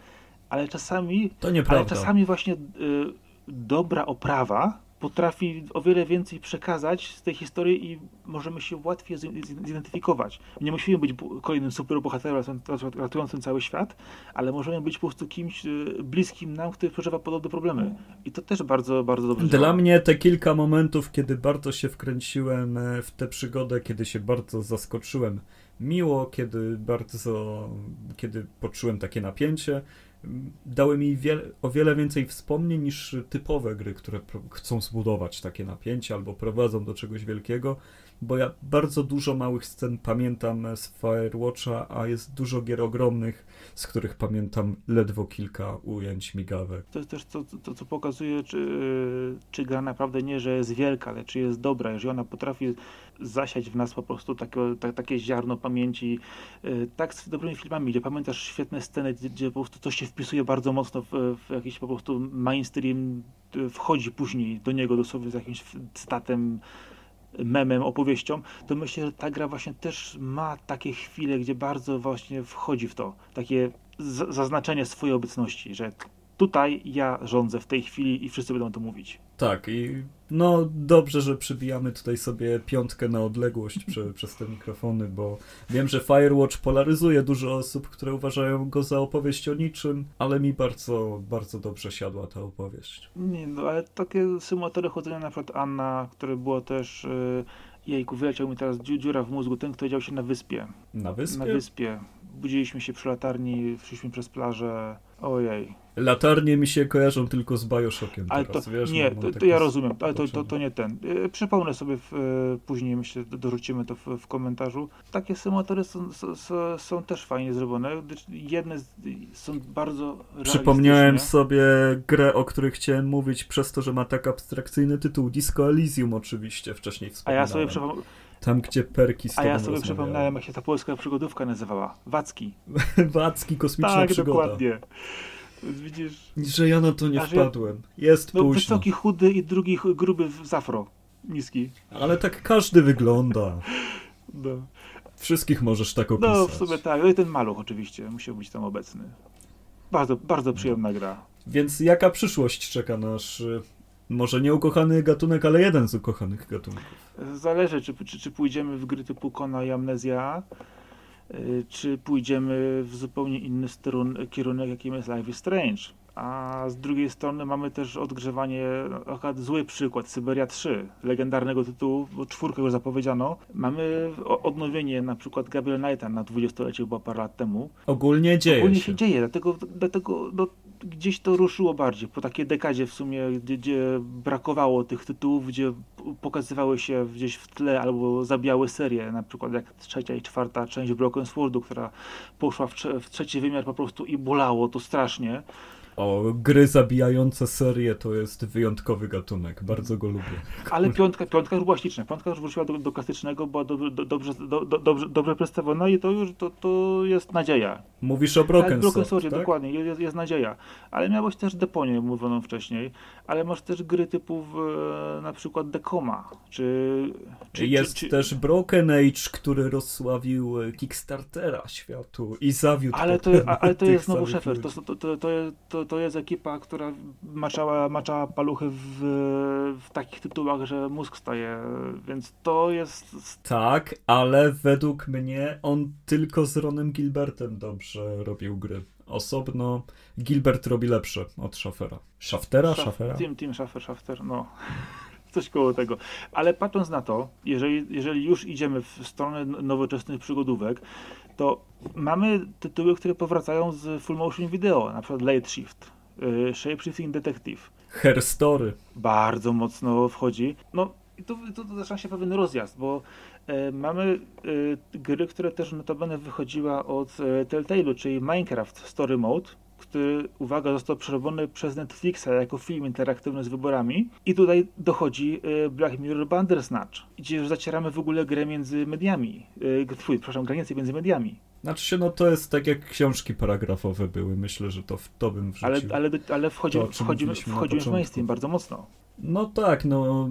ale czasami, to nieprawda. ale czasami właśnie y, dobra oprawa potrafi o wiele więcej przekazać z tej historii i możemy się łatwiej zidentyfikować. Nie musimy być kolejnym superbohaterem ratującym cały świat, ale możemy być po prostu kimś y, bliskim nam, który przeżywa podobne problemy. I to też bardzo, bardzo dobrze Dla działa. mnie te kilka momentów, kiedy bardzo się wkręciłem e, w tę przygodę, kiedy się bardzo zaskoczyłem miło, kiedy bardzo, kiedy poczułem takie napięcie, dały mi o wiele więcej wspomnień niż typowe gry, które chcą zbudować takie napięcie albo prowadzą do czegoś wielkiego, bo ja bardzo dużo małych scen pamiętam z Firewatcha, a jest dużo gier ogromnych, z których pamiętam ledwo kilka ujęć migawek. To jest też to, to co pokazuje, czy, czy gra naprawdę nie, że jest wielka, ale czy jest dobra, jeżeli ona potrafi zasiać w nas po prostu takie, tak, takie ziarno pamięci. Y, tak z dobrymi filmami, gdzie pamiętasz świetne sceny, gdzie, gdzie po prostu coś się wpisuje bardzo mocno w, w jakiś po prostu mainstream, y, wchodzi później do niego dosłownie z jakimś statem memem, opowieścią, to myślę, że ta gra właśnie też ma takie chwile, gdzie bardzo właśnie wchodzi w to, takie zaznaczenie swojej obecności, że tutaj ja rządzę w tej chwili i wszyscy będą to mówić. Tak, i no dobrze, że przybijamy tutaj sobie piątkę na odległość prze, przez te mikrofony, bo wiem, że Firewatch polaryzuje dużo osób, które uważają go za opowieść o niczym, ale mi bardzo, bardzo dobrze siadła ta opowieść. Nie, no ale takie symulatory chodzenia, na przykład Anna, które było też... Yy... Jejku, wyleciał mi teraz dziura w mózgu, ten, kto dział się na wyspie. Na wyspie? Na wyspie. Budziliśmy się przy latarni, szliśmy przez plażę. Ojej. Latarnie mi się kojarzą tylko z Bioshockiem ale teraz, to, wiesz? Nie, to, to ja rozumiem, ale to, to, to nie ten. E, przypomnę sobie w, e, później, myślę, dorzucimy to w, w komentarzu. Takie symulatory są, są, są, też fajnie zrobione. Jedne są bardzo Przypomniałem sobie grę, o której chciałem mówić przez to, że ma tak abstrakcyjny tytuł. Disco Elysium oczywiście wcześniej wspomniałem. A ja sobie przypomniałem tam, gdzie perki z A ja sobie przypomniałem, jak się ta polska przygodówka nazywała. Wacki. Wacki, kosmiczna tak, przygoda. dokładnie. Widzisz? Że ja na to nie wpadłem. Ja... Jest no, późno. wysoki, chudy i drugi gruby w afro. Niski. Ale tak każdy wygląda. No. Wszystkich możesz tak opisać. No, w sumie tak. No i ten maluch oczywiście musiał być tam obecny. Bardzo, bardzo przyjemna gra. Więc jaka przyszłość czeka nasz może nie ukochany gatunek, ale jeden z ukochanych gatunków. Zależy, czy, czy, czy pójdziemy w gry typu Kona i Amnezja, y, czy pójdziemy w zupełnie inny strun, kierunek, jakim jest Life is Strange. A z drugiej strony mamy też odgrzewanie, akurat zły przykład, Syberia 3, legendarnego tytułu, bo czwórkę już zapowiedziano. Mamy odnowienie na przykład Gabriel Knighta na 20-lecie, było parę lat temu. Ogólnie dzieje Ogólnie się. się dzieje, dlatego, dlatego no, gdzieś to ruszyło bardziej. Po takiej dekadzie w sumie, gdzie, gdzie, brakowało tych tytułów, gdzie pokazywały się gdzieś w tle albo zabijały serie, na przykład jak trzecia i czwarta część Broken Swordu, która poszła w, w trzeci wymiar po prostu i bolało to strasznie. O, gry zabijające serię to jest wyjątkowy gatunek, bardzo go lubię. Ale piątka, piątka już była śliczna, piątka już wróciła do, do klasycznego, była do, do, dobrze, do, dobrze, dobrze przedstawiona i to już to, to jest nadzieja. Mówisz o Broken, tak, Broken Sword, tak? dokładnie, jest, jest nadzieja. Ale miałeś też Deponię mówioną wcześniej, ale masz też gry typu w, na przykład Decoma, czy... czy jest czy, czy... też Broken Age, który rozsławił Kickstartera światu i zawiódł Ale to, ale to jest znowu Szefer, to, to, to, to, to, to jest ekipa, która maczała, maczała paluchy w, w takich tytułach, że mózg staje, więc to jest... Tak, ale według mnie on tylko z Ronem Gilbertem dobrze robił gry. Osobno Gilbert robi lepsze od Schaffera. Schaftera? Schaffera? Team, team Schaffer, Schafter, no coś koło tego. Ale patrząc na to, jeżeli, jeżeli już idziemy w stronę nowoczesnych przygodówek, to mamy tytuły, które powracają z full motion video, na przykład Late Shift, yy, Shapeshifting Detective. Her Story. Bardzo mocno wchodzi. No i tu, tu, tu zaczyna się pewien rozjazd, bo mamy e, gry, które też notabene wychodziła od e, Telltale'u, czyli Minecraft Story Mode, który, uwaga, został przerobiony przez Netflixa jako film interaktywny z wyborami. I tutaj dochodzi e, Black Mirror Bandersnatch, gdzie już zacieramy w ogóle grę między mediami. E, twój, przepraszam, granice między mediami. Znaczy się, no to jest tak jak książki paragrafowe były. Myślę, że to w to bym wrzucił. Ale, ale, ale wchodzimy, to, wchodzimy, wchodzimy w mainstream bardzo mocno. No tak, no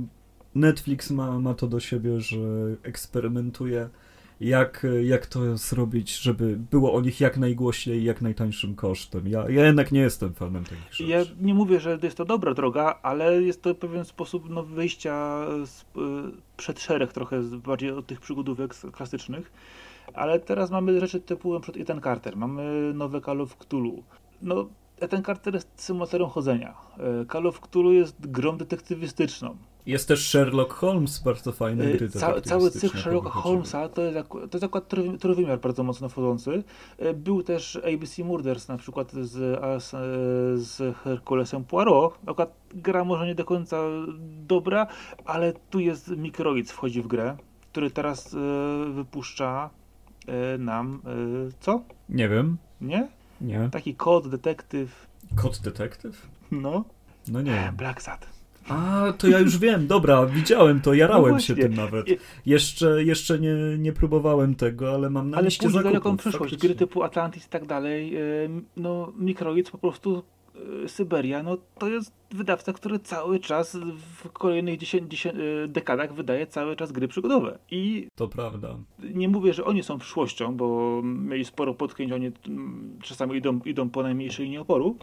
Netflix ma, ma to do siebie, że eksperymentuje jak, jak to zrobić, żeby było o nich jak najgłośniej jak najtańszym kosztem. Ja, ja jednak nie jestem fanem takich rzeczy. Ja nie mówię, że jest to dobra droga, ale jest to pewien sposób no, wyjścia z, y, przed szereg trochę bardziej od tych przygodówek klasycznych. Ale teraz mamy rzeczy typu np. Ethan Carter, mamy nowe Call of Cthulhu. No, Ethan Carter jest symulatorem chodzenia. E, Call of Cthulhu jest grą detektywistyczną. Jest też Sherlock Holmes, bardzo fajny gry Ca Cały cykl Sherlocka Holmesa to jest, to jest akurat trójwymiar bardzo mocno wchodzący. Był też ABC Murders na przykład z, z, z Herculesem Poirot. Akurat gra może nie do końca dobra, ale tu jest Microids wchodzi w grę, który teraz wypuszcza nam co? Nie wiem. Nie? Nie. Taki kod, detektyw. Kod detektyw? No. No nie. Black Sat. A, to ja już wiem, dobra, widziałem to, jarałem no się tym nawet. Jeszcze, jeszcze nie, nie próbowałem tego, ale mam na ale liście zakupów. Ale jaką przyszłość, gry typu Atlantis i tak dalej, no Microids po prostu Syberia, no to jest wydawca, który cały czas w kolejnych 10, 10, dekadach wydaje cały czas gry przygodowe. I to prawda. Nie mówię, że oni są przyszłością, bo mieli sporo potknięć, oni czasami idą, idą po najmniejszej linii oporu,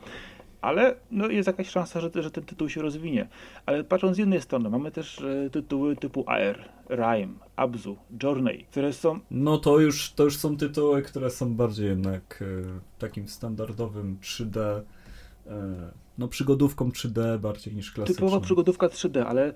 ale no, jest jakaś szansa, że, że ten tytuł się rozwinie. Ale patrząc z jednej strony, mamy też e, tytuły typu Air, Rime, Abzu, Journey, które są... No to już, to już są tytuły, które są bardziej jednak e, takim standardowym 3D e, no przygodówką 3D bardziej niż klasyczną. Typowa przygodówka 3D, ale y,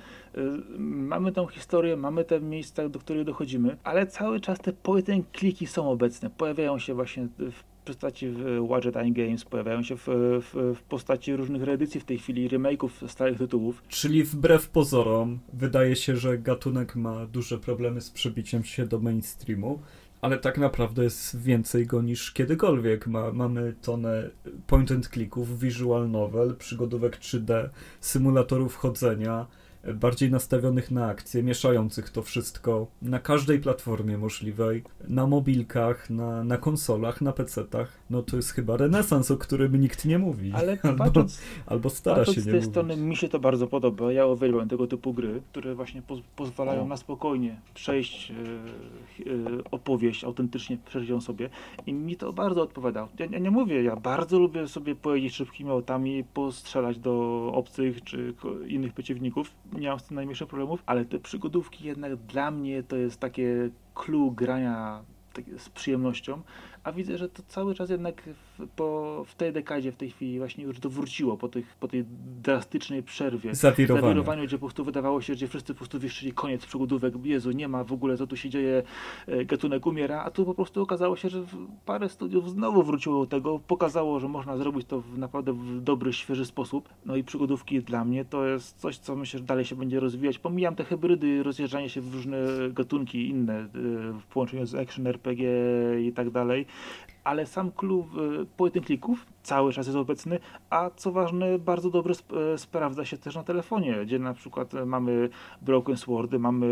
mamy tą historię, mamy te miejsca, do których dochodzimy, ale cały czas te point kliki są obecne. Pojawiają się właśnie w postaci Wadget Eye Games, pojawiają się w, w, w, postaci różnych reedycji w tej chwili, remake'ów starych tytułów. Czyli wbrew pozorom, wydaje się, że gatunek ma duże problemy z przebiciem się do mainstreamu ale tak naprawdę jest więcej go niż kiedykolwiek. Ma, mamy tonę point and clicków, visual novel, przygodówek 3D, symulatorów chodzenia, bardziej nastawionych na akcję, mieszających to wszystko na każdej platformie możliwej, na mobilkach, na, na konsolach, na PC-tach. No to jest chyba renesans, o którym nikt nie mówi. Ale albo, patrząc, albo stara patrząc się nie z tej mówić. strony mi się to bardzo podoba. Ja uwielbiam tego typu gry, które właśnie poz pozwalają na spokojnie przejść e, e, opowieść, autentycznie przeżyć ją sobie i mi to bardzo odpowiada. Ja, ja, nie mówię, ja bardzo lubię sobie pojeździć szybkimi autami, postrzelać do obcych czy innych przeciwników mam z tym najmniejszych problemów, ale te przygodówki jednak dla mnie to jest takie clue grania z przyjemnością, a widzę, że to cały czas jednak po, w tej dekadzie, w tej chwili właśnie już to wróciło po, tych, po tej drastycznej przerwie. Zawirowaniu. Zawirowaniu, gdzie po prostu wydawało się, że wszyscy po prostu wieszczyli koniec przygodówek, Jezu, nie ma w ogóle co tu się dzieje, e, gatunek umiera, a tu po prostu okazało się, że parę studiów znowu wróciło do tego, pokazało, że można zrobić to w naprawdę w dobry, świeży sposób. No i przygodówki dla mnie to jest coś, co myślę, że dalej się będzie rozwijać. Pomijam te hybrydy, rozjeżdżanie się w różne gatunki inne, e, w połączeniu z action RPG i tak dalej, ale sam klub y, point klików cały czas jest obecny, a co ważne, bardzo dobrze sp e, sprawdza się też na telefonie, gdzie na przykład mamy Broken Swordy, mamy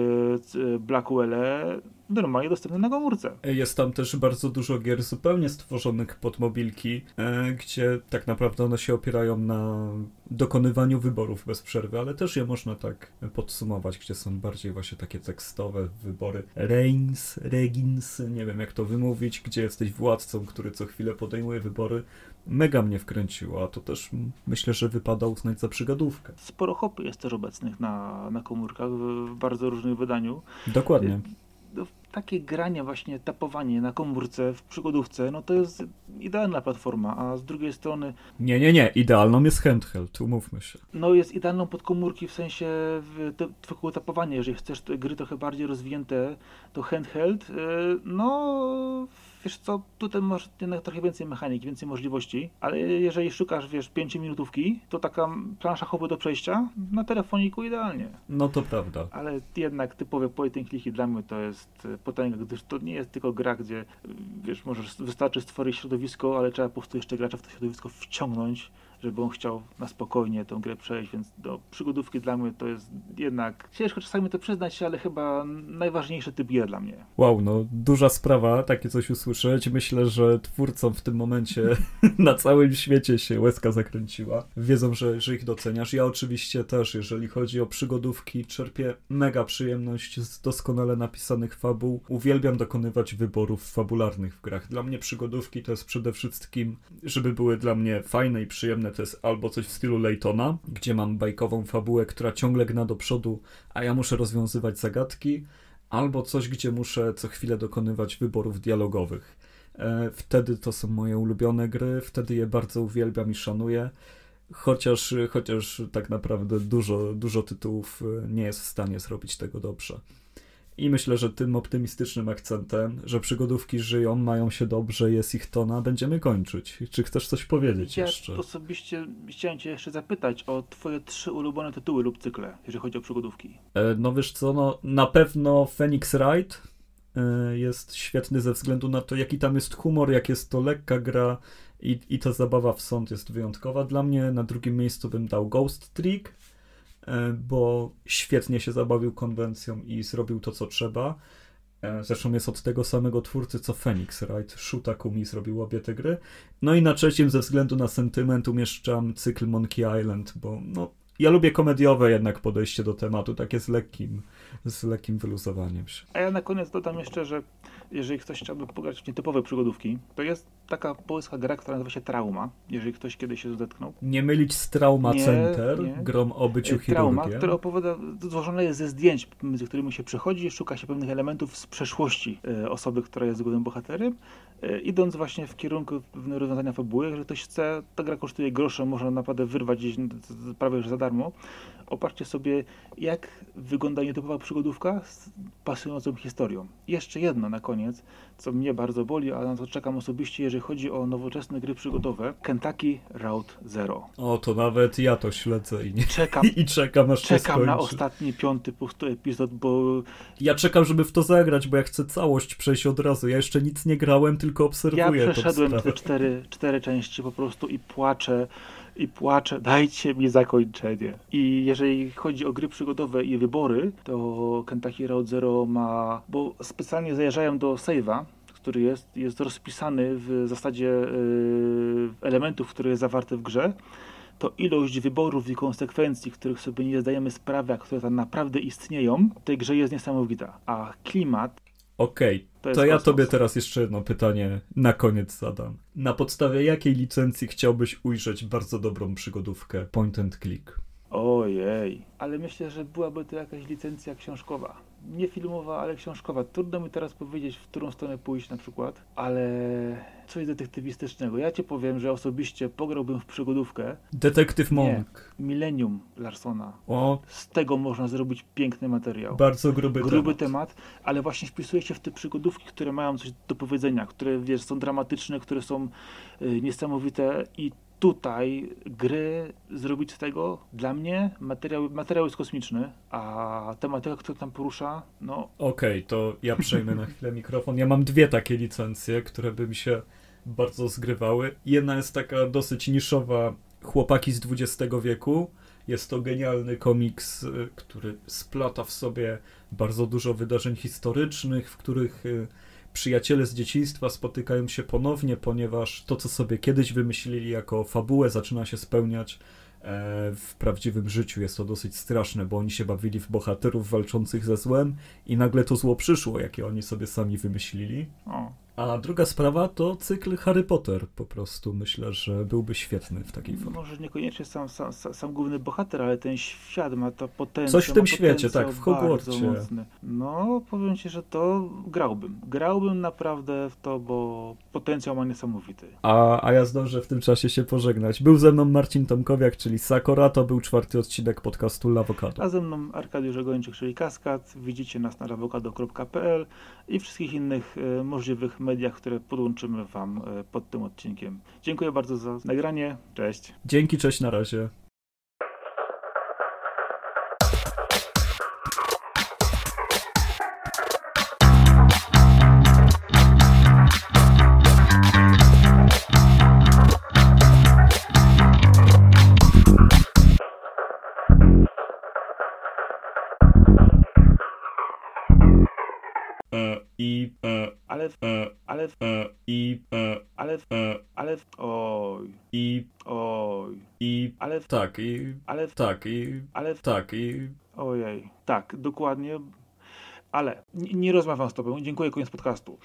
Blackwell'e, normalnie dostępne na komórce. Jest tam też bardzo dużo gier zupełnie stworzonych pod mobilki, e, gdzie tak naprawdę one się opierają na dokonywaniu wyborów bez przerwy, ale też je można tak podsumować, gdzie są bardziej właśnie takie tekstowe wybory. Reigns, Regins, nie wiem jak to wymówić, gdzie jesteś władcą, który co chwilę podejmuje wybory mega mnie wkręciło, a to też myślę, że wypada uznać za przygodówkę. Sporo hopy jest też obecnych na, na komórkach w bardzo różnych wydaniu. Dokładnie. No, takie granie, właśnie tapowanie na komórce w przygodówce, no to jest idealna platforma, a z drugiej strony... Nie, nie, nie, idealną jest handheld, umówmy się. No jest idealną pod komórki w sensie twojego tapowania, jeżeli chcesz gry trochę bardziej rozwinięte, to handheld, y, no wiesz co, tutaj masz jednak trochę więcej mechanik, więcej możliwości, ale jeżeli szukasz, wiesz, 5 minutówki, to taka plansza hopy do przejścia na telefoniku idealnie. No to prawda. Ale jednak typowe point and dla mnie to jest e, potęga, gdyż to nie jest tylko gra, gdzie, wiesz, możesz, wystarczy stworzyć środowisko, ale trzeba po prostu jeszcze gracza w to środowisko wciągnąć, żeby on chciał na spokojnie tę grę przejść, więc do przygodówki dla mnie to jest jednak, ciężko czasami to przyznać, ale chyba najważniejszy typ gier dla mnie. Wow, no duża sprawa, takie coś usłyszeć. Myślę, że twórcom w tym momencie na całym świecie się łezka zakręciła. Wiedzą, że, że ich doceniasz. Ja oczywiście też, jeżeli chodzi o przygodówki, czerpię mega przyjemność z doskonale napisanych fabuł. Uwielbiam dokonywać wyborów fabularnych w grach. Dla mnie przygodówki to jest przede wszystkim, żeby były dla mnie fajne i przyjemne to jest albo coś w stylu Laytona, gdzie mam bajkową fabułę, która ciągle gna do przodu, a ja muszę rozwiązywać zagadki, albo coś, gdzie muszę co chwilę dokonywać wyborów dialogowych. E, wtedy to są moje ulubione gry, wtedy je bardzo uwielbiam i szanuję. Chociaż, chociaż tak naprawdę dużo, dużo tytułów e, nie jest w stanie zrobić tego dobrze. I myślę, że tym optymistycznym akcentem, że przygodówki żyją, mają się dobrze, jest ich tona, będziemy kończyć. Czy chcesz coś powiedzieć ja jeszcze? Osobiście chciałem cię jeszcze zapytać o twoje trzy ulubione tytuły lub cykle, jeżeli chodzi o przygodówki. E, no wiesz co, no na pewno Phoenix Wright e, jest świetny ze względu na to, jaki tam jest humor, jak jest to lekka gra i, i ta zabawa w sąd jest wyjątkowa dla mnie. Na drugim miejscu bym dał Ghost Trick bo świetnie się zabawił konwencją i zrobił to, co trzeba. E, zresztą jest od tego samego twórcy co Phoenix Wright. Shuta Kumi zrobił obie te gry. No i na trzecim, ze względu na sentyment, umieszczam cykl Monkey Island, bo no, ja lubię komediowe jednak podejście do tematu, takie z lekkim, z lekkim wyluzowaniem się. A ja na koniec dodam jeszcze, że jeżeli ktoś chciałby pograć w nietypowe przygodówki, to jest taka polska gra, która nazywa się Trauma, jeżeli ktoś kiedyś się zetknął. Nie mylić z Trauma Nie, Center, nie. grom o byciu Trauma, chirurgiem. które opowiada, złożone jest ze zdjęć, między którymi się przechodzi, szuka się pewnych elementów z przeszłości e, osoby, która jest głównym bohaterem, e, idąc właśnie w kierunku pewnego rozwiązania fabuły. Jeżeli ktoś chce, ta gra kosztuje grosze, można naprawdę wyrwać gdzieś prawie że za darmo. Oparcie sobie, jak wygląda nietypowa przygodówka z pasującą historią. Jeszcze jedno na koniec, co mnie bardzo boli, ale na to czekam osobiście, jeżeli chodzi o nowoczesne gry przygodowe. Kentucky Route Zero. O, to nawet ja to śledzę i, nie, Czekam, i czekam aż czekam na ostatni, piąty prostu epizod, bo Ja czekam, żeby w to zagrać, bo ja chcę całość przejść od razu. Ja jeszcze nic nie grałem, tylko ja obserwuję tą przeszedłem te cztery, cztery części po prostu i płaczę, i płaczę. Dajcie mi zakończenie. I jeżeli chodzi o gry przygodowe i wybory, to Kentucky Route Zero ma, bo specjalnie zajeżdżają do save'a, który jest, jest rozpisany w zasadzie yy, elementów, które jest zawarte w grze, to ilość wyborów i konsekwencji, których sobie nie zdajemy sprawy, a które tam naprawdę istnieją, w tej grze jest niesamowita. A klimat Okej, to to ja kosmos. tobie teraz jeszcze jedno pytanie na koniec zadam. Na podstawie jakiej licencji chciałbyś ujrzeć bardzo dobrą przygodówkę point and click? Ojej, ale myślę, że byłaby to jakaś licencja książkowa. Nie filmowa, ale książkowa. Trudno mi teraz powiedzieć, w którą stronę pójść na przykład, ale coś detektywistycznego. Ja ci powiem, że osobiście pograłbym w przygodówkę Detektyw Nie. Monk. Millennium Larsona. O, Z tego można zrobić piękny materiał. bardzo gruby, Gruby temat. temat, ale właśnie wpisuje się w te przygodówki, które mają coś do powiedzenia, które wiesz, są dramatyczne, które są y, niesamowite i tutaj gry zrobić z tego dla mnie materiał, materiał jest kosmiczny, a tematyka, która tam porusza, no Okej, to ja przejmę na chwilę mikrofon. Ja mam dwie takie licencje, które by mi się bardzo zgrywały. Jedna jest taka dosyć niszowa, Chłopaki z XX wieku. Jest to genialny komiks, y, który splata w sobie bardzo dużo wydarzeń historycznych, w których y, przyjaciele z dzieciństwa spotykają się ponownie, ponieważ to, co sobie kiedyś wymyślili jako fabułę, zaczyna się spełniać e, w prawdziwym życiu. Jest to dosyć straszne, bo oni się bawili w bohaterów walczących ze złem i nagle to zło przyszło, jakie oni sobie sami wymyślili. o, A druga sprawa to cykl Harry Potter. Po prostu myślę, że byłby świetny w takiej formie. może niekoniecznie sam, sam, sam, główny bohater, ale ten świat ma to potencjał. Coś w tym świecie, tak, w mocny. No, powiem ci, że to grałbym. Grałbym naprawdę w to, bo potencjał ma niesamowity. A, a ja zdążę w tym czasie się pożegnać. Był ze mną Marcin Tomkowiak, czyli Sakora. To był czwarty odcinek podcastu Lawokado. A ze mną Arkadiusz Ogończyk, czyli Kaskad. Widzicie nas na lawokado.pl i wszystkich innych e, możliwych mediach, które podłączymy Wam e, pod tym odcinkiem. Dziękuję bardzo za nagranie. Cześć. Dzięki, cześć, na razie. E, I, e, Ale, e, ale, e, i, e, ale, e, ale, oj, i, oj, i, ale, tak, i, ale, tak, i, ale, tak, i, ojej. Tak, dokładnie. Ale nie, rozmawiam z Tobą. Dziękuję, koniec podcastu.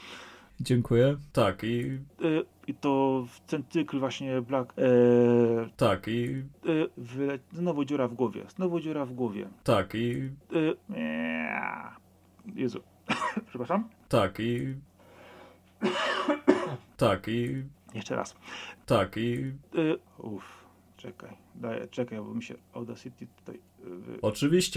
dziękuję, tak, i, I to w ten cykl właśnie Black. E, tak, i, wyle... Znowu dziura w głowie. Znowu dziura w głowie. tak, i, ea. Jezu. Przepraszam. tak, i, tak, i, Jeszcze raz. tak, i, Y, uff. Czekaj. Daję, czekaj, bo mi się Audacity tutaj... y, oczywiście.